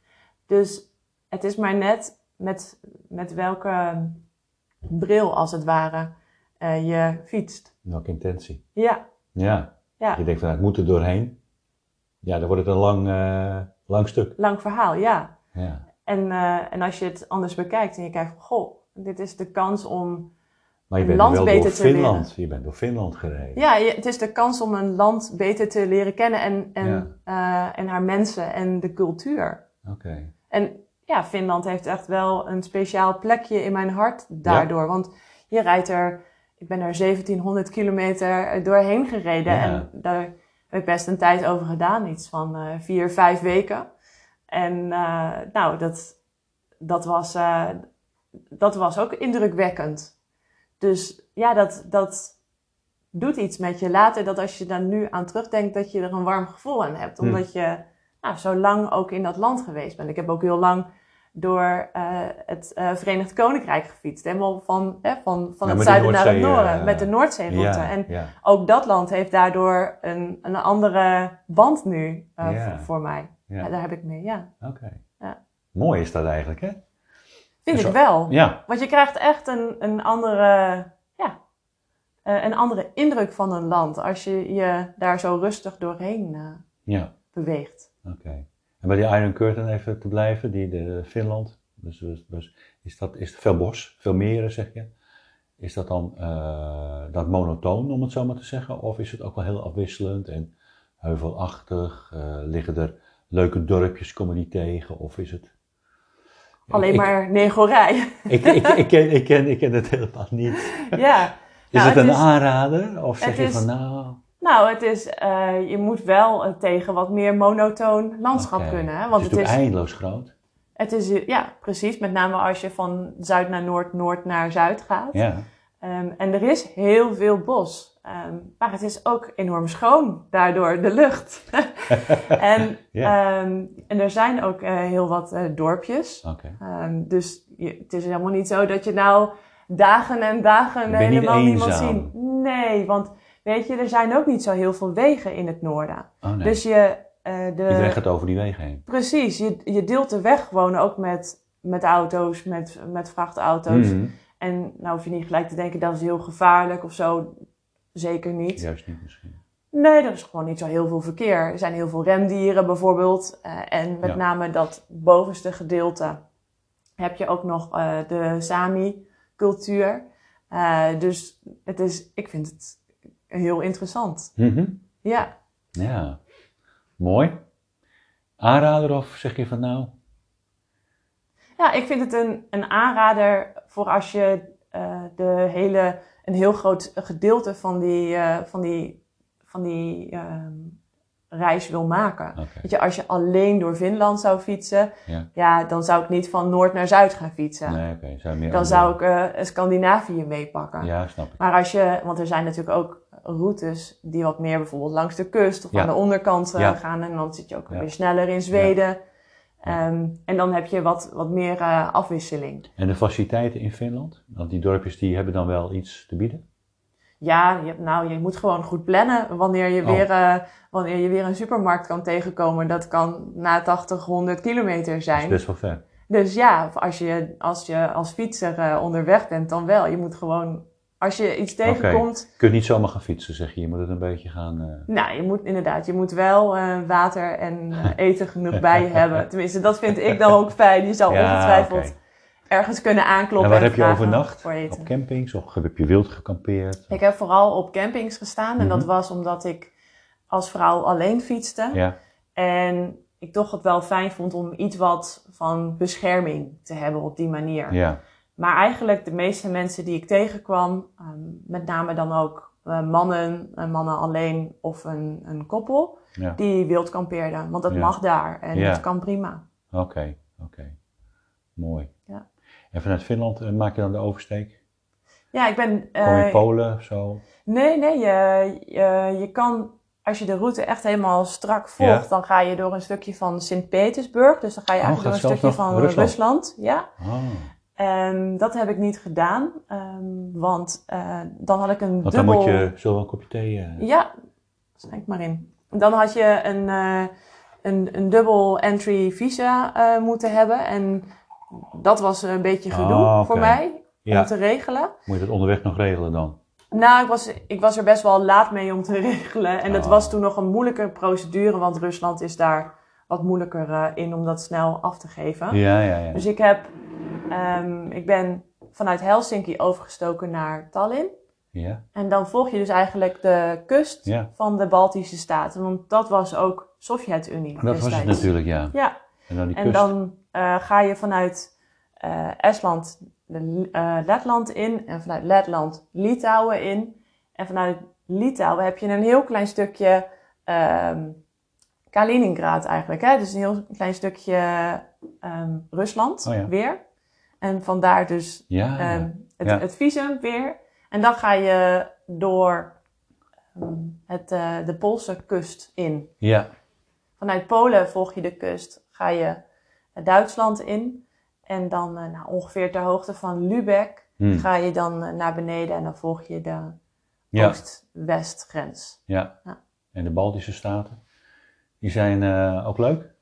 S2: Dus het is maar net met, met welke bril, als het ware, eh, je fietst.
S1: Welke intentie?
S2: Ja,
S1: Ja.
S2: Ja.
S1: Je denkt van, het moet er doorheen. Ja, dan wordt het een lang, eh, lang stuk.
S2: Lang verhaal, ja.
S1: Ja.
S2: En, eh, en als je het anders bekijkt en je kijkt van, goh, dit is de kans om...
S1: Maar je bent
S2: land
S1: wel door
S2: beter te
S1: Finland. Je bent door Finland gereden.
S2: Ja, je- het is de kans om een land beter te leren kennen en, en, eh, en haar mensen en de cultuur.
S1: Oké.
S2: En ja, Finland heeft echt wel een speciaal plekje in mijn hart daardoor. Want je rijdt er, ik ben er 1700 kilometer doorheen gereden.
S1: Ja.
S2: En daar heb ik best een tijd over gedaan. Iets van eh, vier, vijf weken. En eh, nou, dat, dat, was, eh, dat was ook indrukwekkend. Dus ja, dat, dat doet iets met je later. Dat als je daar nu aan terugdenkt, dat je er een warm gevoel aan hebt.
S1: Hm.
S2: Omdat je nou, zo lang ook in dat land geweest bent. Ik heb ook heel lang door eh, het eh, Verenigd Koninkrijk gefietst. Helemaal van, hè, van, van
S1: Ja,
S2: het zuiden naar het noorden.
S1: eh,
S2: met de Noordzeeroute.
S1: Ja,
S2: En
S1: ja.
S2: ook dat land heeft daardoor een, een andere band nu voor, mij. Daar heb ik mee, ja.
S1: Oké.
S2: Ja.
S1: Mooi is dat eigenlijk, hè?
S2: Vind ik wel.
S1: Ja.
S2: Want je krijgt echt een, een, andere, ja, een andere indruk van een land als je je daar zo rustig doorheen beweegt.
S1: Oké. En bij die Iron Curtain even te blijven, die de Finland. Dus, dus, dus is dat is veel bos, veel meren zeg je. Is dat dan uh, dat monotoon, om het zo maar te zeggen? Of is het ook wel heel afwisselend en heuvelachtig? Uh, liggen er leuke dorpjes, komen die tegen? Of is het...
S2: Alleen ik, maar negorij.
S1: Ik, ik, ik, ken, ik, ken, ik ken het helemaal niet.
S2: Ja.
S1: Is nou, het een aanrader? Of zeg je is, van nou...
S2: Nou, het is, uh, je moet wel tegen wat meer monotoon landschap okay. kunnen. Hè?
S1: Want het is, het is eindeloos groot.
S2: Het is, ja, precies. Met name als je van zuid naar noord, noord naar zuid gaat.
S1: Ja.
S2: Um, en er is heel veel bos. Um, maar het is ook enorm schoon, daardoor de lucht. (laughs) en, ja. um, en er zijn ook uh, heel wat uh, dorpjes.
S1: Okay.
S2: dus je, het is helemaal niet zo dat je nou dagen en dagen helemaal niemand ziet. Nee, want weet je, er zijn ook niet zo heel veel wegen in het noorden.
S1: Oh, nee.
S2: Dus je, uh, de,
S1: Iedereen gaat over die wegen heen.
S2: Precies, je, je deelt de weg gewoon ook met, met auto's, met, met vrachtauto's.
S1: Mhm.
S2: En nou hoef je niet gelijk te denken dat is heel gevaarlijk of zo. Zeker niet.
S1: Juist niet misschien.
S2: Nee, er is gewoon niet zo heel veel verkeer. Er zijn heel veel rendieren bijvoorbeeld. Uh, en met
S1: Ja.
S2: name dat bovenste gedeelte heb je ook nog uh, de Sami-cultuur. Uh, dus het is, ik vind het heel interessant.
S1: Mhm.
S2: Ja.
S1: Ja, mooi. Aanrader of zeg je van nou?
S2: Ja, ik vind het een, een aanrader voor als je uh, de hele, een heel groot gedeelte van die, uh, van die, van die uh, reis wil maken.
S1: Okay.
S2: Weet je, als je alleen door Finland zou fietsen,
S1: Ja.
S2: ja, dan zou ik niet van noord naar zuid gaan fietsen.
S1: Nee, oké. Zou meer
S2: Dan zou ik uh, Scandinavië meepakken.
S1: Ja, snap ik.
S2: Maar als je, want er zijn natuurlijk ook routes die wat meer bijvoorbeeld langs de kust of
S1: Ja.
S2: aan de onderkant uh,
S1: Ja.
S2: gaan. En dan zit je ook
S1: Ja.
S2: weer sneller in Zweden. Um, en dan heb je wat, wat meer uh, afwisseling.
S1: En de faciliteiten in Finland? Want die dorpjes die hebben dan wel iets te bieden?
S2: Ja, je, hebt- nou, je moet gewoon goed plannen wanneer je,
S1: Oh.
S2: weer, uh, wanneer je weer een supermarkt kan tegenkomen. Dat kan na 80, 100 kilometer
S1: Dat is
S2: zijn.
S1: best wel ver.
S2: Dus ja, als je als, je als fietser onderweg bent, dan wel. Je moet gewoon, als je iets tegenkomt,
S1: Je kunt niet zomaar gaan fietsen, zeg je. Je moet het een beetje gaan... eh,
S2: Nou, je moet inderdaad, je moet wel uh, water en uh, (laughs) eten genoeg bij je hebben. Tenminste, dat vind ik dan ook fijn. Je zal (laughs)
S1: Ja,
S2: ongetwijfeld ergens kunnen aankloppen.
S1: En waar heb je overnacht? Op campings? Of heb je wild gekampeerd?
S2: Ik heb vooral op campings gestaan. En dat
S1: Mhm.
S2: was omdat ik als vrouw alleen fietste.
S1: Ja,
S2: En ik toch het wel fijn vond om iets wat van bescherming te hebben op die manier.
S1: ja.
S2: Maar eigenlijk de meeste mensen die ik tegenkwam, um, met name dan ook uh, mannen, uh, mannen alleen of een, een koppel,
S1: ja.
S2: die wild kampeerden. Want dat
S1: Ja.
S2: mag daar en
S1: Ja.
S2: dat kan prima.
S1: Oké, oké. Mooi.
S2: Ja.
S1: En vanuit Finland eh, maak je dan de oversteek?
S2: Ja, ik ben...
S1: Kom je
S2: eh,
S1: in Polen of zo?
S2: nee, nee, je, je, je kan... Als je de route echt helemaal strak volgt, dan ga je door een stukje van Sint-Petersburg. Dus dan ga je
S1: Oh,
S2: eigenlijk door een stukje van
S1: Rusland?
S2: Rusland. Ja.
S1: Oh.
S2: En dat heb ik niet gedaan, um, want uh, dan had ik een
S1: Want
S2: dubbel...
S1: dan moet je zo een kopje thee... eh,
S2: Ja, schenk maar in. Dan had je een, uh, een, een dubbel entry visa moeten hebben. En dat was een beetje gedoe
S1: Ah, oké.
S2: voor mij
S1: Ja.
S2: om te regelen.
S1: Moet je dat onderweg nog regelen dan?
S2: Nou, ik was, ik was er best wel laat mee om te (laughs) regelen. En het
S1: Ah.
S2: was toen nog een moeilijke procedure, want Rusland is daar wat moeilijker uh, in om dat snel af te geven.
S1: Ja, ja, ja.
S2: Dus ik, heb, um, ik ben vanuit Helsinki overgestoken naar Tallinn.
S1: Ja,
S2: En dan volg je dus eigenlijk de kust
S1: Ja.
S2: van de Baltische Staten. Want dat was ook Sovjet-Unie
S1: dat was het natuurlijk, ja.
S2: Ja,
S1: En dan die
S2: en
S1: kust.
S2: dan uh, ga je vanuit uh, Estland de, uh, Letland in. En vanuit Letland Litouwen in. En vanuit Litouwen heb je een heel klein stukje um, Kaliningrad eigenlijk. Hè? Dus een heel klein stukje um, Rusland
S1: Oh ja.
S2: weer. En vandaar dus
S1: Ja,
S2: um, het,
S1: Ja.
S2: het visum weer. En dan ga je door um, het, uh, de Poolse kust in.
S1: ja.
S2: Vanuit Polen volg je de kust, ga je Duitsland in. En dan uh, nou, ongeveer ter hoogte van Lübeck
S1: Hm.
S2: ga je dan uh, naar beneden en dan volg je de
S1: Ja.
S2: oost-west grens.
S1: Ja.
S2: Ja.
S1: En de Baltische staten? Die zijn eh, ook leuk?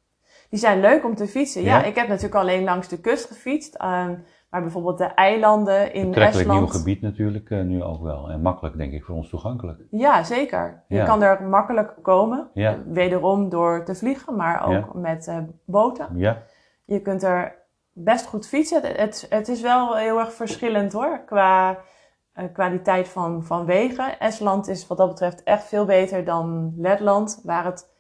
S2: Die zijn leuk om te fietsen. Ja,
S1: Ja?
S2: ik heb natuurlijk alleen langs de kust gefietst. Um, maar bijvoorbeeld de eilanden in
S1: Betrekkelijk nieuw
S2: Estland.
S1: gebied natuurlijk, eh, nu ook wel. En makkelijk, denk ik, voor ons toegankelijk.
S2: Ja, zeker. Je
S1: Ja.
S2: kan er makkelijk komen.
S1: Ja.
S2: Wederom door te vliegen, maar ook met uh, boten.
S1: Ja,
S2: Je kunt er best goed fietsen. Het, het, het is wel heel erg verschillend hoor, qua eh, kwaliteit van, van wegen. Estland is wat dat betreft echt veel beter dan Letland, waar het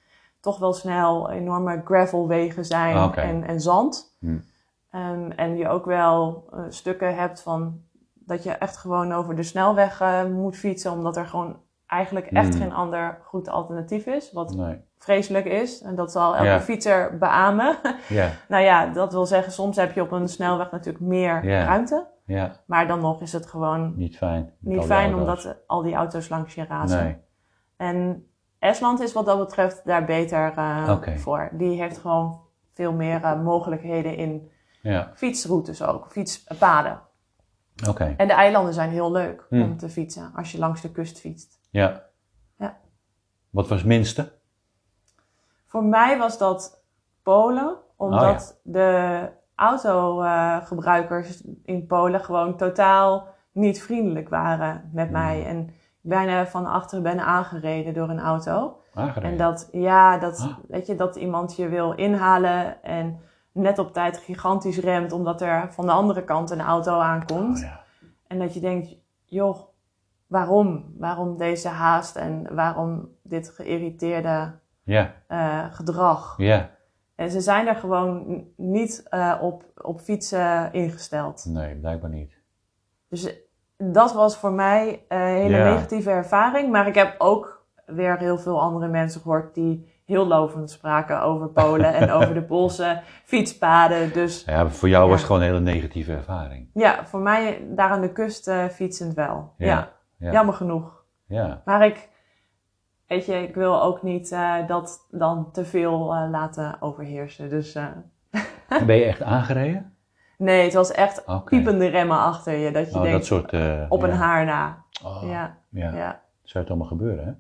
S2: toch wel snel enorme gravelwegen zijn
S1: Ah,
S2: en, en zand.
S1: Hm.
S2: Ehm, en je ook wel eh, stukken hebt van dat je echt gewoon over de snelweg eh, moet fietsen, omdat er gewoon eigenlijk echt
S1: Hmm.
S2: geen ander goed alternatief is. Wat
S1: Nee.
S2: vreselijk is. En dat zal elke fietser beamen.
S1: Ja, (laughs)
S2: nou ja, dat wil zeggen, soms heb je op een snelweg natuurlijk meer ruimte.
S1: ja,
S2: Maar dan nog is het gewoon
S1: niet fijn.
S2: Niet fijn omdat al die auto's langs je razen.
S1: Nee.
S2: En Estland is wat dat betreft daar beter eh, voor. Die heeft gewoon veel meer eh, mogelijkheden in
S1: Ja,
S2: fietsroutes ook, fietspaden.
S1: oké.
S2: En de eilanden zijn heel leuk
S1: Hmm.
S2: om te fietsen als je langs de kust fietst.
S1: Ja.
S2: Ja.
S1: Wat was het minste?
S2: Voor mij was dat Polen, omdat
S1: Oh,
S2: de autogebruikers in Polen gewoon totaal niet vriendelijk waren met
S1: Hmm.
S2: mij. En bijna van achter ben aangereden door een auto.
S1: Aangereden.
S2: En dat, ja, dat, weet je, dat iemand je wil inhalen en net op tijd gigantisch remt omdat er van de andere kant een auto aankomt.
S1: Oh, ja.
S2: En dat je denkt, joh, waarom? Waarom deze haast en waarom dit geïrriteerde eh, gedrag?
S1: ja.
S2: En ze zijn er gewoon niet eh, op, op fietsen ingesteld.
S1: Nee, blijkbaar niet.
S2: Dus dat was voor mij een hele negatieve ervaring. Maar ik heb ook weer heel veel andere mensen gehoord die heel lovend spraken over Polen en (laughs) over de Poolse fietspaden. Dus
S1: Ja, voor jou
S2: Ja.
S1: was het gewoon een hele negatieve ervaring.
S2: ja, voor mij daar aan de kust eh, fietsend wel.
S1: Ja,
S2: Ja,
S1: ja.
S2: jammer genoeg.
S1: Ja,
S2: Maar ik, weet je, ik wil ook niet eh, dat dan te veel eh, laten overheersen. Dus
S1: En ben je (laughs) echt aangereden?
S2: Nee, het was echt piepende remmen achter je. Dat je
S1: Oh,
S2: denkt,
S1: dat soort... eh,
S2: op een haar na.
S1: Oh,
S2: Ja,
S1: ja.
S2: ja.
S1: Zou het allemaal gebeuren, hè?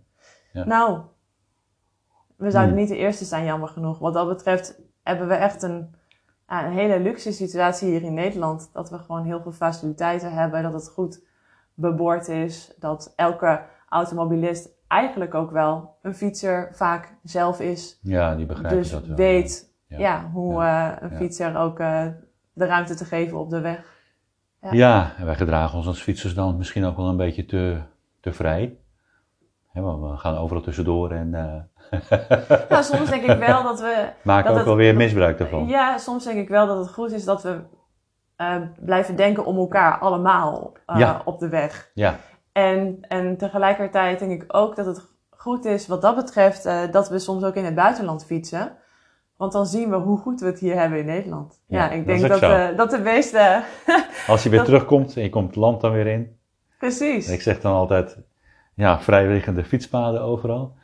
S1: Ja.
S2: Nou, we zouden
S1: Hmm.
S2: niet de eerste zijn, jammer genoeg. Wat dat betreft hebben we echt een, een hele luxe situatie hier in Nederland. Dat we gewoon heel veel faciliteiten hebben, dat het goed beboord is. Dat elke automobilist eigenlijk ook wel een fietser vaak zelf is.
S1: Ja, die begrijpen
S2: dus
S1: dat wel.
S2: weet
S1: Ja.
S2: ja. hoe eh, een fietser ook eh, de ruimte te geven op de weg.
S1: Ja.
S2: Ja.
S1: en wij gedragen ons als fietsers dan misschien ook wel een beetje te, te vrij. Want we gaan overal tussendoor en eh (laughs)
S2: Nou, soms denk ik wel dat we (laughs)
S1: maken
S2: Dat
S1: ook wel weer misbruik daarvan.
S2: Ja, soms denk ik wel dat het goed is dat we eh, blijven denken om elkaar allemaal eh,
S1: Ja.
S2: op de weg.
S1: Ja,
S2: En, en tegelijkertijd denk ik ook dat het goed is wat dat betreft dat we soms ook in het buitenland fietsen. Want dan zien we hoe goed we het hier hebben in Nederland.
S1: Ja,
S2: Ja,
S1: dat
S2: ik denk dat,
S1: zo.
S2: eh, dat de meeste... (laughs)
S1: als je weer (laughs)
S2: Dat-
S1: terugkomt en je komt het land dan weer in.
S2: Precies.
S1: En ik zeg dan altijd, ja, vrijliggende fietspaden overal.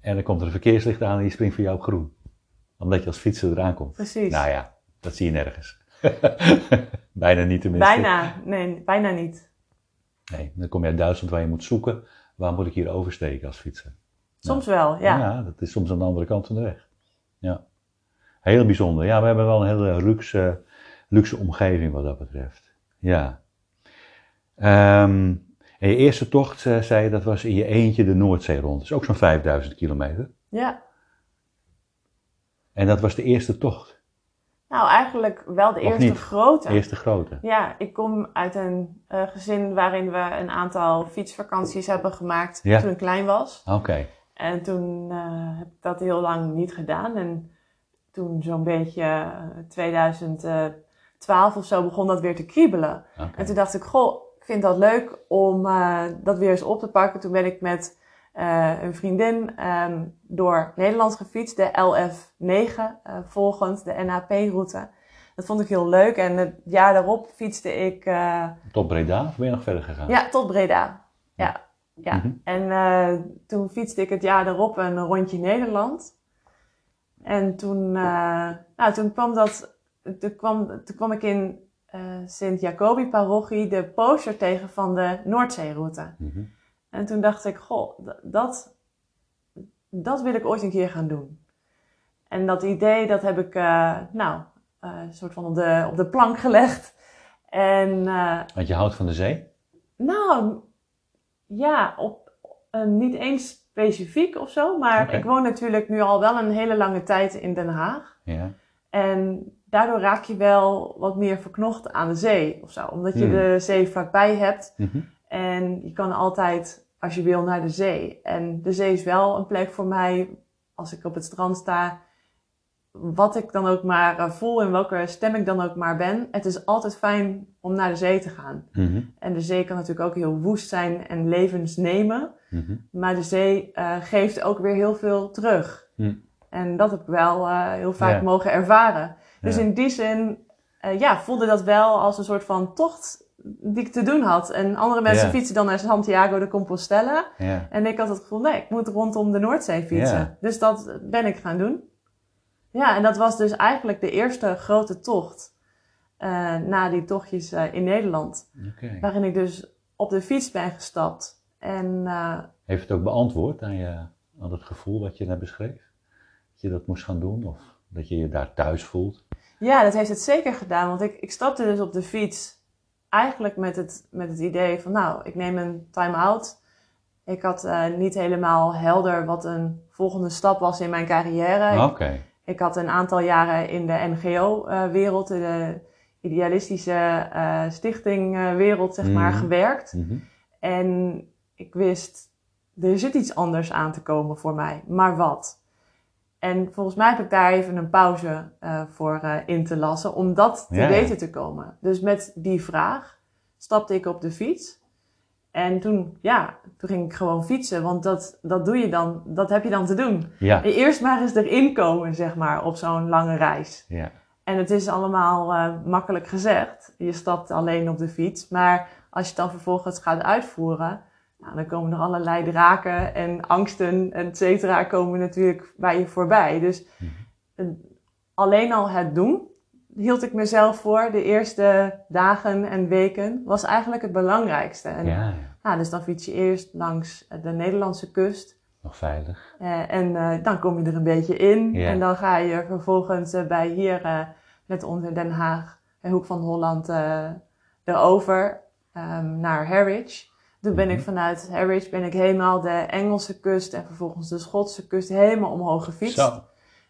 S1: En dan komt er een verkeerslicht aan en die springt voor jou op groen. Omdat je als fietser eraan komt.
S2: Precies.
S1: Nou ja, dat zie je nergens. (laughs) Bijna niet tenminste.
S2: bijna. Nee, bijna niet.
S1: Nee, dan kom je uit Duitsland waar je moet zoeken. Waar moet ik hier oversteken als fietser?
S2: Soms wel, ja.
S1: dat is soms aan de andere kant van de weg. Ja. Heel bijzonder. Ja, we hebben wel een hele luxe, luxe omgeving wat dat betreft. Ja. Ehm, en je eerste tocht, eh, zei je, dat was in je eentje de Noordzee rond. Dat is ook zo'n 5000 kilometer.
S2: Ja.
S1: En dat was de eerste tocht.
S2: Nou, eigenlijk wel de
S1: Of
S2: eerste
S1: niet?
S2: grote.
S1: De eerste grote.
S2: Ja, ik kom uit een eh, gezin waarin we een aantal fietsvakanties hebben gemaakt
S1: Ja.
S2: toen ik klein was.
S1: Oké.
S2: En toen eh, heb ik dat heel lang niet gedaan. En toen zo'n beetje eh, 2012 of zo begon dat weer te kriebelen. En toen dacht ik, goh, ik vind dat leuk om eh, dat weer eens op te pakken. Toen ben ik met eh, een vriendin ehm, door Nederland gefietst, de LF9 eh, volgend, de NAP-route. Dat vond ik heel leuk. En het jaar daarop fietste ik eh,
S1: Tot Breda of ben je nog verder gegaan?
S2: ja, tot Breda. Ja, ja.
S1: Mhm.
S2: En eh, toen fietste ik het jaar daarop een rondje Nederland. En toen, eh, nou, toen kwam dat, toen kwam, toen kwam ik in eh Sint-Jacobi-parochie de poster tegen van de Noordzeeroute.
S1: Mhm.
S2: En toen dacht ik, goh, dat, dat wil ik ooit een keer gaan doen. En dat idee, dat heb ik, eh, nou, een soort van op de, op de plank gelegd. En
S1: Want je houdt van de zee?
S2: nou, ja, op, niet eens specifiek of zo. Maar ik woon natuurlijk nu al wel een hele lange tijd in Den Haag.
S1: Ja.
S2: En daardoor raak je wel wat meer verknocht aan de zee of zo. Omdat je
S1: Hmm.
S2: de zee vlakbij hebt.
S1: Mhm.
S2: En je kan altijd, als je wil, naar de zee. En de zee is wel een plek voor mij, als ik op het strand sta, wat ik dan ook maar eh, voel, in welke stem ik dan ook maar ben. Het is altijd fijn om naar de zee te gaan.
S1: Mhm.
S2: En de zee kan natuurlijk ook heel woest zijn en levensnemen.
S1: Mhm.
S2: Maar de zee eh, geeft ook weer heel veel terug.
S1: Hm.
S2: En dat heb ik wel eh, heel vaak
S1: Ja.
S2: mogen ervaren. Dus
S1: Ja.
S2: in die zin ja, voelde dat wel als een soort van tocht die ik te doen had. En andere mensen
S1: Ja.
S2: fietsen dan naar Santiago de Compostela. En ik had het gevoel, nee, ik moet rondom de Noordzee fietsen. Dus dat ben ik gaan doen. Ja, en dat was dus eigenlijk de eerste grote tocht eh, na die tochtjes eh, in Nederland. Waarin ik dus op de fiets ben gestapt. En eh,
S1: Heeft het ook beantwoord aan, je, aan het gevoel wat je net beschreef? Dat je dat moest gaan doen of dat je je daar thuis voelt?
S2: ja, dat heeft het zeker gedaan. Want ik, ik stapte dus op de fiets eigenlijk met het, met het idee van, nou, ik neem een time-out. Ik had niet helemaal helder wat een volgende stap was in mijn carrière.
S1: Oké.
S2: Ik had een aantal jaren in de NGO-wereld, de idealistische eh stichtingwereld, zeg maar,
S1: Mhm.
S2: gewerkt.
S1: Mhm.
S2: En ik wist, er zit iets anders aan te komen voor mij. Maar wat? En volgens mij heb ik daar even een pauze eh, voor eh, in te lassen, om dat te
S1: ja.
S2: weten te komen. Dus met die vraag stapte ik op de fiets. En toen, ja, toen ging ik gewoon fietsen, want dat, dat doe je dan, dat heb je dan te doen.
S1: Ja.
S2: Eerst maar eens erin komen, zeg maar, op zo'n lange reis.
S1: Ja.
S2: En het is allemaal eh, makkelijk gezegd. Je stapt alleen op de fiets. Maar als je het dan vervolgens gaat uitvoeren, nou, dan komen er allerlei draken en angsten, et cetera, komen natuurlijk bij je voorbij. Dus
S1: Mhm.
S2: alleen al het doen, hield ik mezelf voor. De eerste dagen en weken was eigenlijk het belangrijkste. En,
S1: ja, ja.
S2: nou, dus dan fiets je eerst langs de Nederlandse kust.
S1: Nog veilig.
S2: Eh, en eh, dan kom je er een beetje in.
S1: Ja.
S2: En dan ga je vervolgens eh, bij hier, eh, net onder Den Haag, de hoek van Holland, erover ehm, naar Harwich. Toen ben ik
S1: Mhm.
S2: vanuit Harwich ben ik helemaal de Engelse kust en vervolgens de Schotse kust helemaal omhoog gefietst.
S1: Zo.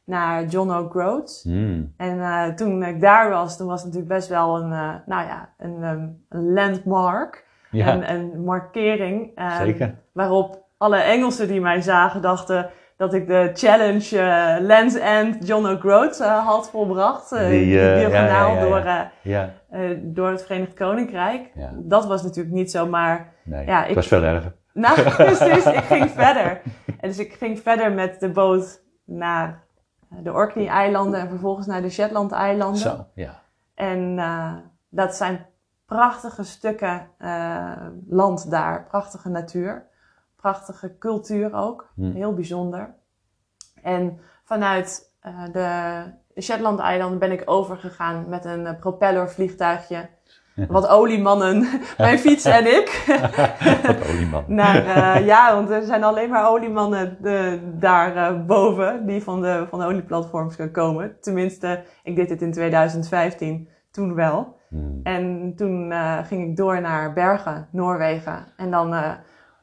S2: Naar John O'Groats.
S1: Hmm.
S2: En eh, toen ik daar was, toen was het natuurlijk best wel een, eh, nou ja, een, ehm, een landmark.
S1: Ja,
S2: Een, een markering. ehm,
S1: zeker.
S2: Waarop alle Engelsen die mij zagen dachten dat ik de challenge eh Lands End John O'Groats had volbracht.
S1: Die,
S2: diagonaal
S1: ja, ja.
S2: Door, het Verenigd Koninkrijk. Dat was natuurlijk niet zo, maar
S1: nee.
S2: Ja,
S1: het
S2: ik-
S1: was veel erger.
S2: nou, (laughs) precies, ik (laughs) ging verder. En dus ik ging verder met de boot naar de Orkney-eilanden en vervolgens naar de Shetland-eilanden.
S1: Zo, ja.
S2: En eh, dat zijn prachtige stukken eh, land daar, prachtige natuur, prachtige cultuur ook,
S1: Hm.
S2: heel bijzonder. En vanuit eh, de Shetland-eilanden ben ik overgegaan met een eh, propellervliegtuigje. (laughs) Wat oliemannen, (laughs) mijn fiets en ik. (laughs)
S1: Wat olieman.
S2: Naar, eh, ja, want er zijn alleen maar oliemannen de, daar eh, boven die van de, van de olieplatforms kunnen komen. Tenminste, ik deed het in 2015, toen wel.
S1: Hmm.
S2: En toen eh, ging ik door naar Bergen, Noorwegen. En dan eh,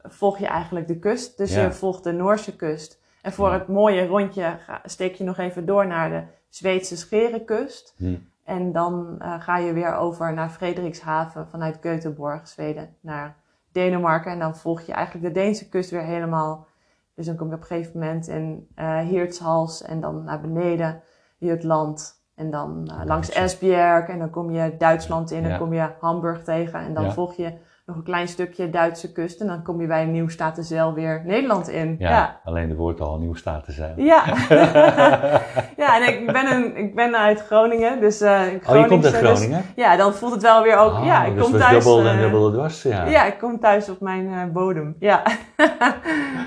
S2: volg je eigenlijk de kust. Dus
S1: Ja.
S2: je volgt de Noorse kust. En voor
S1: Ja.
S2: het mooie rondje steek je nog even door naar de Zweedse Scherenkust.
S1: Hmm.
S2: En dan eh, ga je weer over naar Frederikshaven vanuit Göteborg, Zweden, naar Denemarken. En dan volg je eigenlijk de Deense kust weer helemaal. Dus dan kom je op een gegeven moment in eh Hirtshals en dan naar beneden Jutland. En dan eh, langs. Esbjerg en dan kom je Duitsland in en
S1: Ja.
S2: dan kom je Hamburg tegen. En dan
S1: Ja.
S2: volg je nog een klein stukje Duitse kust en dan kom je bij Nieuw Statenzeil weer Nederland in.
S1: Ja,
S2: ja.
S1: alleen de woord al nieuw zijn.
S2: Ja. (laughs) ja, en ik ben, een, ik ben uit Groningen, dus eh
S1: Oh, je komt uit
S2: dus-
S1: Groningen?
S2: ja, dan voelt het wel weer ook.
S1: Oh,
S2: ja, ik
S1: dus
S2: kom thuis.
S1: dubbel en
S2: eh,
S1: dubbel dwars, ja.
S2: ja, ik kom thuis op mijn eh, bodem. Ja. (laughs)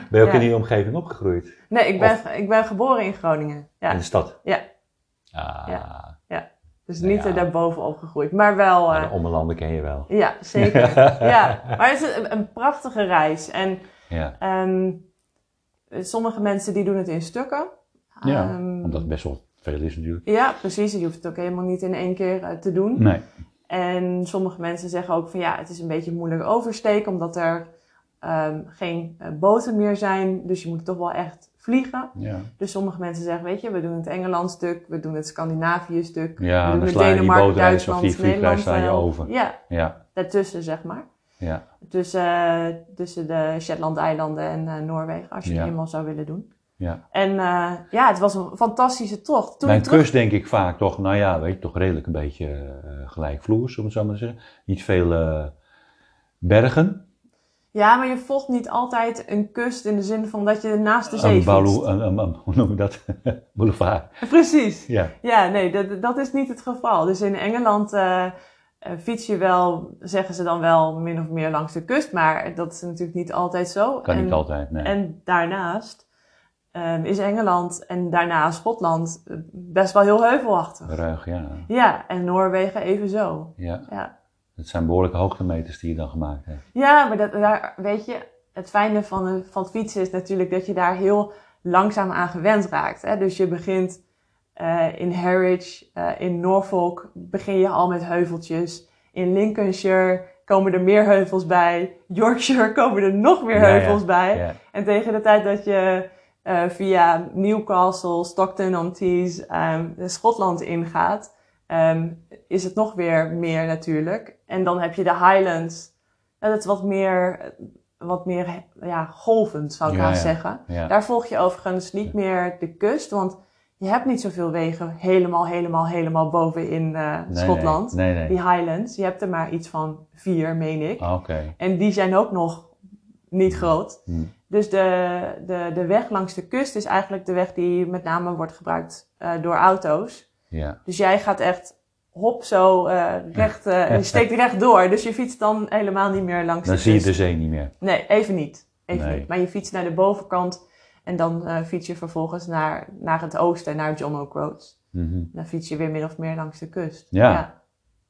S1: Ben je ook
S2: Ja.
S1: in die omgeving opgegroeid?
S2: nee, ik ben, ik ben geboren in Groningen. Ja.
S1: In de stad?
S2: Ja.
S1: Ah,
S2: Dus
S1: Nou
S2: niet
S1: ja.
S2: eh, daarboven opgegroeid, maar wel. eh,
S1: de ommelanden ken je wel.
S2: ja, zeker. (laughs) ja, maar het is een, een prachtige reis. En
S1: Ja,
S2: ehm, sommige mensen die doen het in stukken.
S1: ja
S2: Ehm,
S1: omdat het best wel veel is natuurlijk.
S2: Ja, precies. Je hoeft het ook helemaal niet in één keer eh, te doen.
S1: Nee.
S2: En sommige mensen zeggen ook van ja, het is een beetje moeilijk oversteken omdat er ehm, geen eh, boten meer zijn. Dus je moet toch wel echt vliegen.
S1: Ja,
S2: Dus sommige mensen zeggen, weet je, we doen het Engeland stuk, we doen het Scandinavië stuk.
S1: ja
S2: we
S1: dan
S2: doen
S1: je die
S2: Denemarken,
S1: bootreis of die
S2: Duitsland,
S1: vliegreis sla je
S2: Nederland, eh,
S1: over.
S2: Ja,
S1: Ja,
S2: daartussen zeg maar.
S1: ja,
S2: Tussen, eh, tussen de Shetland-eilanden en eh, Noorwegen, als je het eenmaal zou willen doen.
S1: ja.
S2: En ja, het was een fantastische tocht. Toen
S1: een
S2: terug...
S1: kust denk ik vaak toch, nou ja, weet je, toch redelijk een beetje gelijkvloers, om het zo maar te zeggen. Niet veel bergen.
S2: Ja, maar je volgt niet altijd een kust in de zin van dat je naast de zee
S1: Een
S2: fietst.
S1: een, hoe noem je dat? (laughs) Boulevard.
S2: Precies.
S1: Ja,
S2: Ja, nee, dat, dat is niet het geval. Dus in Engeland eh, fiets je wel, zeggen ze dan wel, min of meer langs de kust. Maar dat is natuurlijk niet altijd zo.
S1: kan
S2: en,
S1: niet altijd, nee.
S2: En daarnaast ehm, is Engeland en daarna Schotland eh, best wel heel heuvelachtig.
S1: Ruig, ja.
S2: Ja, en Noorwegen evenzo.
S1: ja.
S2: Ja,
S1: Het zijn behoorlijke hoogtemeters die je dan gemaakt hebt.
S2: ja maar dat, daar, weet je, het fijne van, een- van het fietsen is natuurlijk dat je daar heel langzaam aan gewend raakt. Hè? Dus je begint eh, in Harwich, eh, in Norfolk, begin je al met heuveltjes. In Lincolnshire komen er meer heuvels bij. Yorkshire (laughs) komen er nog meer
S1: Ja, ja.
S2: heuvels bij.
S1: Ja,
S2: En tegen de tijd dat je eh, via Newcastle, Stockton-on-Tees, ehm, Schotland ingaat, ehm, is het nog weer meer natuurlijk. En dan heb je de Highlands. En dat is wat meer, wat meer ja, golvend, zou ik
S1: Ja, ja.
S2: zeggen.
S1: ja.
S2: Daar volg je overigens niet meer de kust, want je hebt niet zoveel wegen helemaal, helemaal, helemaal boven in eh,
S1: Nee,
S2: Schotland.
S1: Nee, nee.
S2: Die Highlands, je hebt er maar iets van vier, meen ik.
S1: Ah, Oké.
S2: En die zijn ook nog niet groot.
S1: Hm.
S2: Dus de, de, de weg langs de kust is eigenlijk de weg die met name wordt gebruikt eh, door auto's.
S1: Ja.
S2: Dus jij gaat echt hop zo eh, recht, eh, je (laughs) steekt recht door. Dus je fietst dan helemaal niet meer langs
S1: Dan
S2: de
S1: zie je de zee niet meer.
S2: Nee, even niet. Even
S1: Nee.
S2: niet. Maar je fietst naar de bovenkant en dan eh, fiets je vervolgens naar, naar het oosten, naar John O'Groats.
S1: Mhm.
S2: Dan fiets je weer min of meer langs de kust.
S1: Ja.
S2: ja.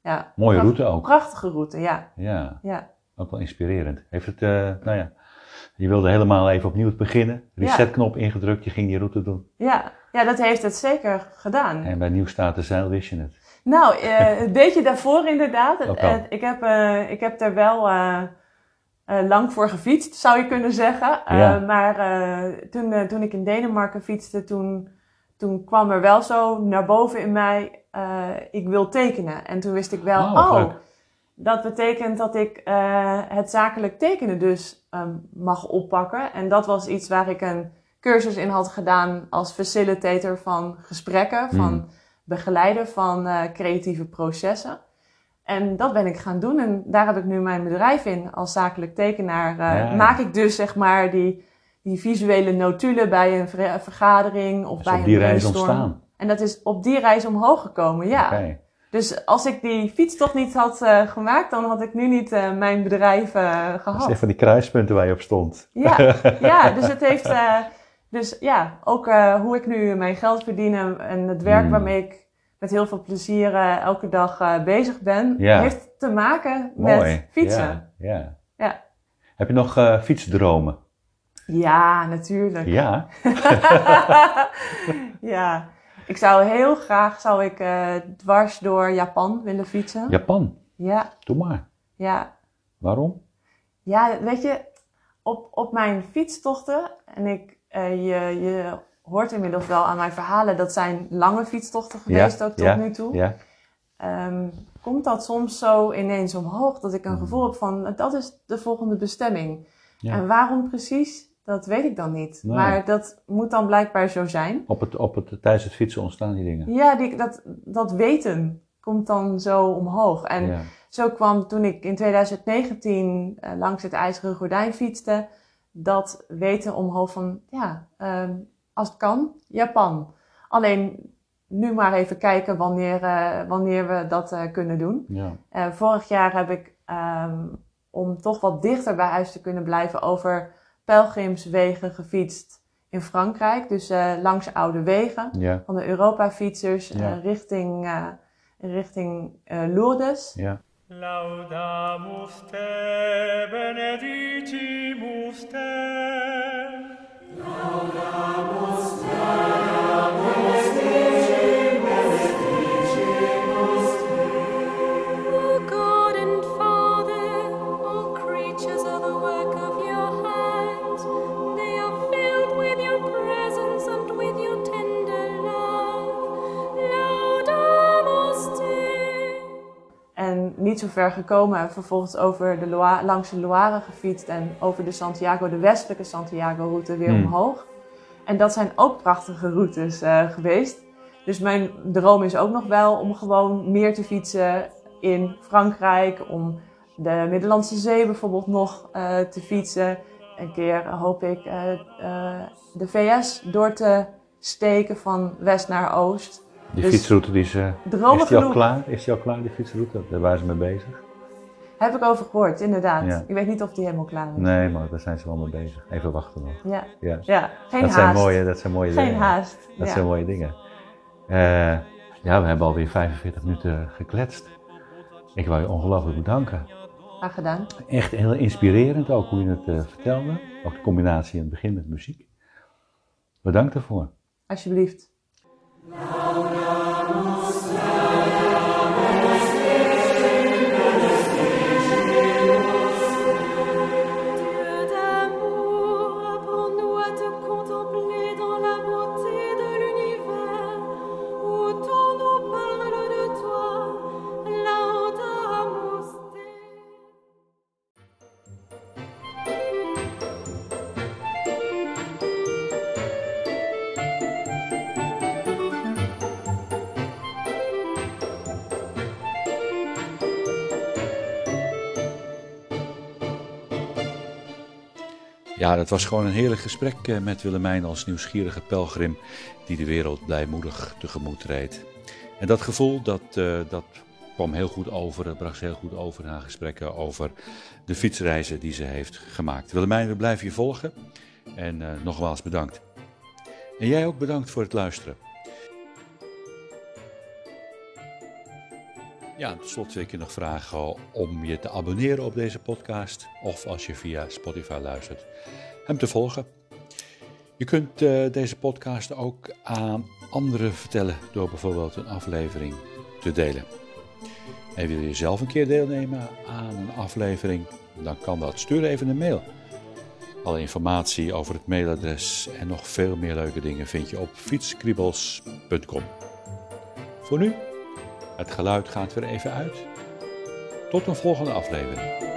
S2: Ja.
S1: Mooie
S2: Pracht-
S1: route ook.
S2: Prachtige route, ja.
S1: Ja,
S2: ja.
S1: ook wel inspirerend. Heeft het, nou ja, je wilde helemaal even opnieuw beginnen. Resetknop ingedrukt, je ging die route doen.
S2: Ja. Ja, dat heeft het zeker gedaan.
S1: En bij Nieuwstaat de Zeil wist je het.
S2: Nou, eh, een beetje daarvoor inderdaad.
S1: Ook
S2: Eh, ik, heb, eh, ik heb er wel lang voor gefietst, zou je kunnen zeggen.
S1: Ja.
S2: Maar toen, toen ik in Denemarken fietste, toen, toen kwam er wel zo naar boven in mij, ik wil tekenen. En toen wist ik wel,
S1: Oh,
S2: oh, dat betekent dat ik het zakelijk tekenen dus ehm, mag oppakken. En dat was iets waar ik een cursus in had gedaan als facilitator van gesprekken, van
S1: Mm.
S2: begeleiden van eh, creatieve processen. En dat ben ik gaan doen en daar heb ik nu mijn bedrijf in als zakelijk tekenaar. eh,
S1: Ja, ja.
S2: Maak ik dus zeg maar die, die visuele notulen bij een ver- vergadering of
S1: Dus
S2: bij
S1: op
S2: een
S1: die reis ontstaan.
S2: En dat is op die reis omhoog gekomen, ja. Dus als ik die fietstocht niet had eh, gemaakt, dan had ik nu niet mijn bedrijf eh,
S1: Dat
S2: gehad.
S1: is een van die kruispunten waar je op stond.
S2: Ja, (laughs) ja, dus het heeft. Dus ja, ook eh, hoe ik nu mijn geld verdien en, het werk
S1: Mm.
S2: waarmee ik met heel veel plezier eh, elke dag eh, bezig ben,
S1: Ja.
S2: heeft te maken
S1: Mooi.
S2: met fietsen.
S1: Ja, ja.
S2: Ja.
S1: Heb je nog fietsdromen?
S2: Ja, natuurlijk.
S1: Ja. (laughs)
S2: ja, ik zou heel graag zou ik, dwars door Japan willen fietsen.
S1: Japan.
S2: Ja,
S1: Doe maar.
S2: ja.
S1: Waarom?
S2: Ja, weet je, op, op mijn fietstochten, en ik, eh, je, je hoort inmiddels wel aan mijn verhalen, dat zijn lange fietstochten geweest ook tot
S1: ja,
S2: nu toe.
S1: Ja.
S2: Ehm, komt dat soms zo ineens omhoog dat ik een
S1: Mm.
S2: gevoel heb van, dat is de volgende bestemming. En waarom precies, dat weet ik dan niet.
S1: Nee.
S2: Maar dat moet dan blijkbaar zo zijn.
S1: Op het, op het, tijdens het fietsen ontstaan die dingen.
S2: Ja, die, dat, dat weten komt dan zo omhoog. En zo kwam toen ik in 2019 eh, langs het IJzeren Gordijn fietste, dat weten omhoog van, ja, ehm, als het kan, Japan. Alleen nu maar even kijken wanneer, eh, wanneer we dat eh, kunnen doen.
S1: Ja.
S2: Eh, vorig jaar heb ik, ehm, om toch wat dichter bij huis te kunnen blijven, over pelgrimswegen gefietst in Frankrijk. Dus langs oude wegen
S1: Ja.
S2: van de Europa-fietsers
S1: Ja.
S2: richting, richting Lourdes.
S1: Ja.
S3: Laudamus te, benedicimus te.
S4: Laudamus te, benedicimus te.
S2: Niet zo ver gekomen en vervolgens over de Loire, langs de Loire gefietst en over de Santiago, de westelijke Santiago-route weer
S1: Hmm.
S2: omhoog. En dat zijn ook prachtige routes eh, geweest. Dus mijn droom is ook nog wel om gewoon meer te fietsen in Frankrijk, om de Middellandse Zee bijvoorbeeld nog eh, te fietsen. Een keer hoop ik eh, de VS door te steken van west naar oost.
S1: Die
S2: Dus-
S1: fietsroute die ze... Is die al klaar? Is die al klaar, die fietsroute? Daar waren ze mee bezig.
S2: Heb ik over gehoord, inderdaad.
S1: Ja.
S2: Ik weet niet of die helemaal klaar is.
S1: Nee, maar daar zijn ze wel mee bezig. Even wachten nog.
S2: Ja,
S1: Ja.
S2: ja. geen
S1: dat,
S2: haast.
S1: zijn mooie, dat zijn mooie
S2: Geen
S1: dingen.
S2: haast.
S1: Dat
S2: ja.
S1: zijn mooie dingen. Eh, ja, we hebben alweer 45 minuten gekletst. Ik wil je ongelooflijk bedanken.
S2: Graag gedaan.
S1: Echt heel inspirerend ook hoe je het eh, vertelde. Ook de combinatie in het begin met muziek. Bedankt daarvoor.
S2: Alsjeblieft.
S1: Ja, dat was gewoon een heerlijk gesprek eh, met Willemijn als nieuwsgierige pelgrim die de wereld blijmoedig tegemoet reed. En dat gevoel, dat, eh, dat kwam heel goed over, dat bracht ze heel goed over in haar gesprekken over de fietsreizen die ze heeft gemaakt. Willemijn, we blijven je volgen en eh, nogmaals bedankt. En jij ook bedankt voor het luisteren. Ja, tot slot wil ik je nog vragen om je te abonneren op deze podcast. Of als je via Spotify luistert, hem te volgen. Je kunt eh, deze podcast ook aan anderen vertellen door bijvoorbeeld een aflevering te delen. En wil je zelf een keer deelnemen aan een aflevering, dan kan dat. Stuur even een mail. Alle informatie over het mailadres en nog veel meer leuke dingen vind je op fietskriebels.com. Voor nu, het geluid gaat weer even uit. Tot een volgende aflevering.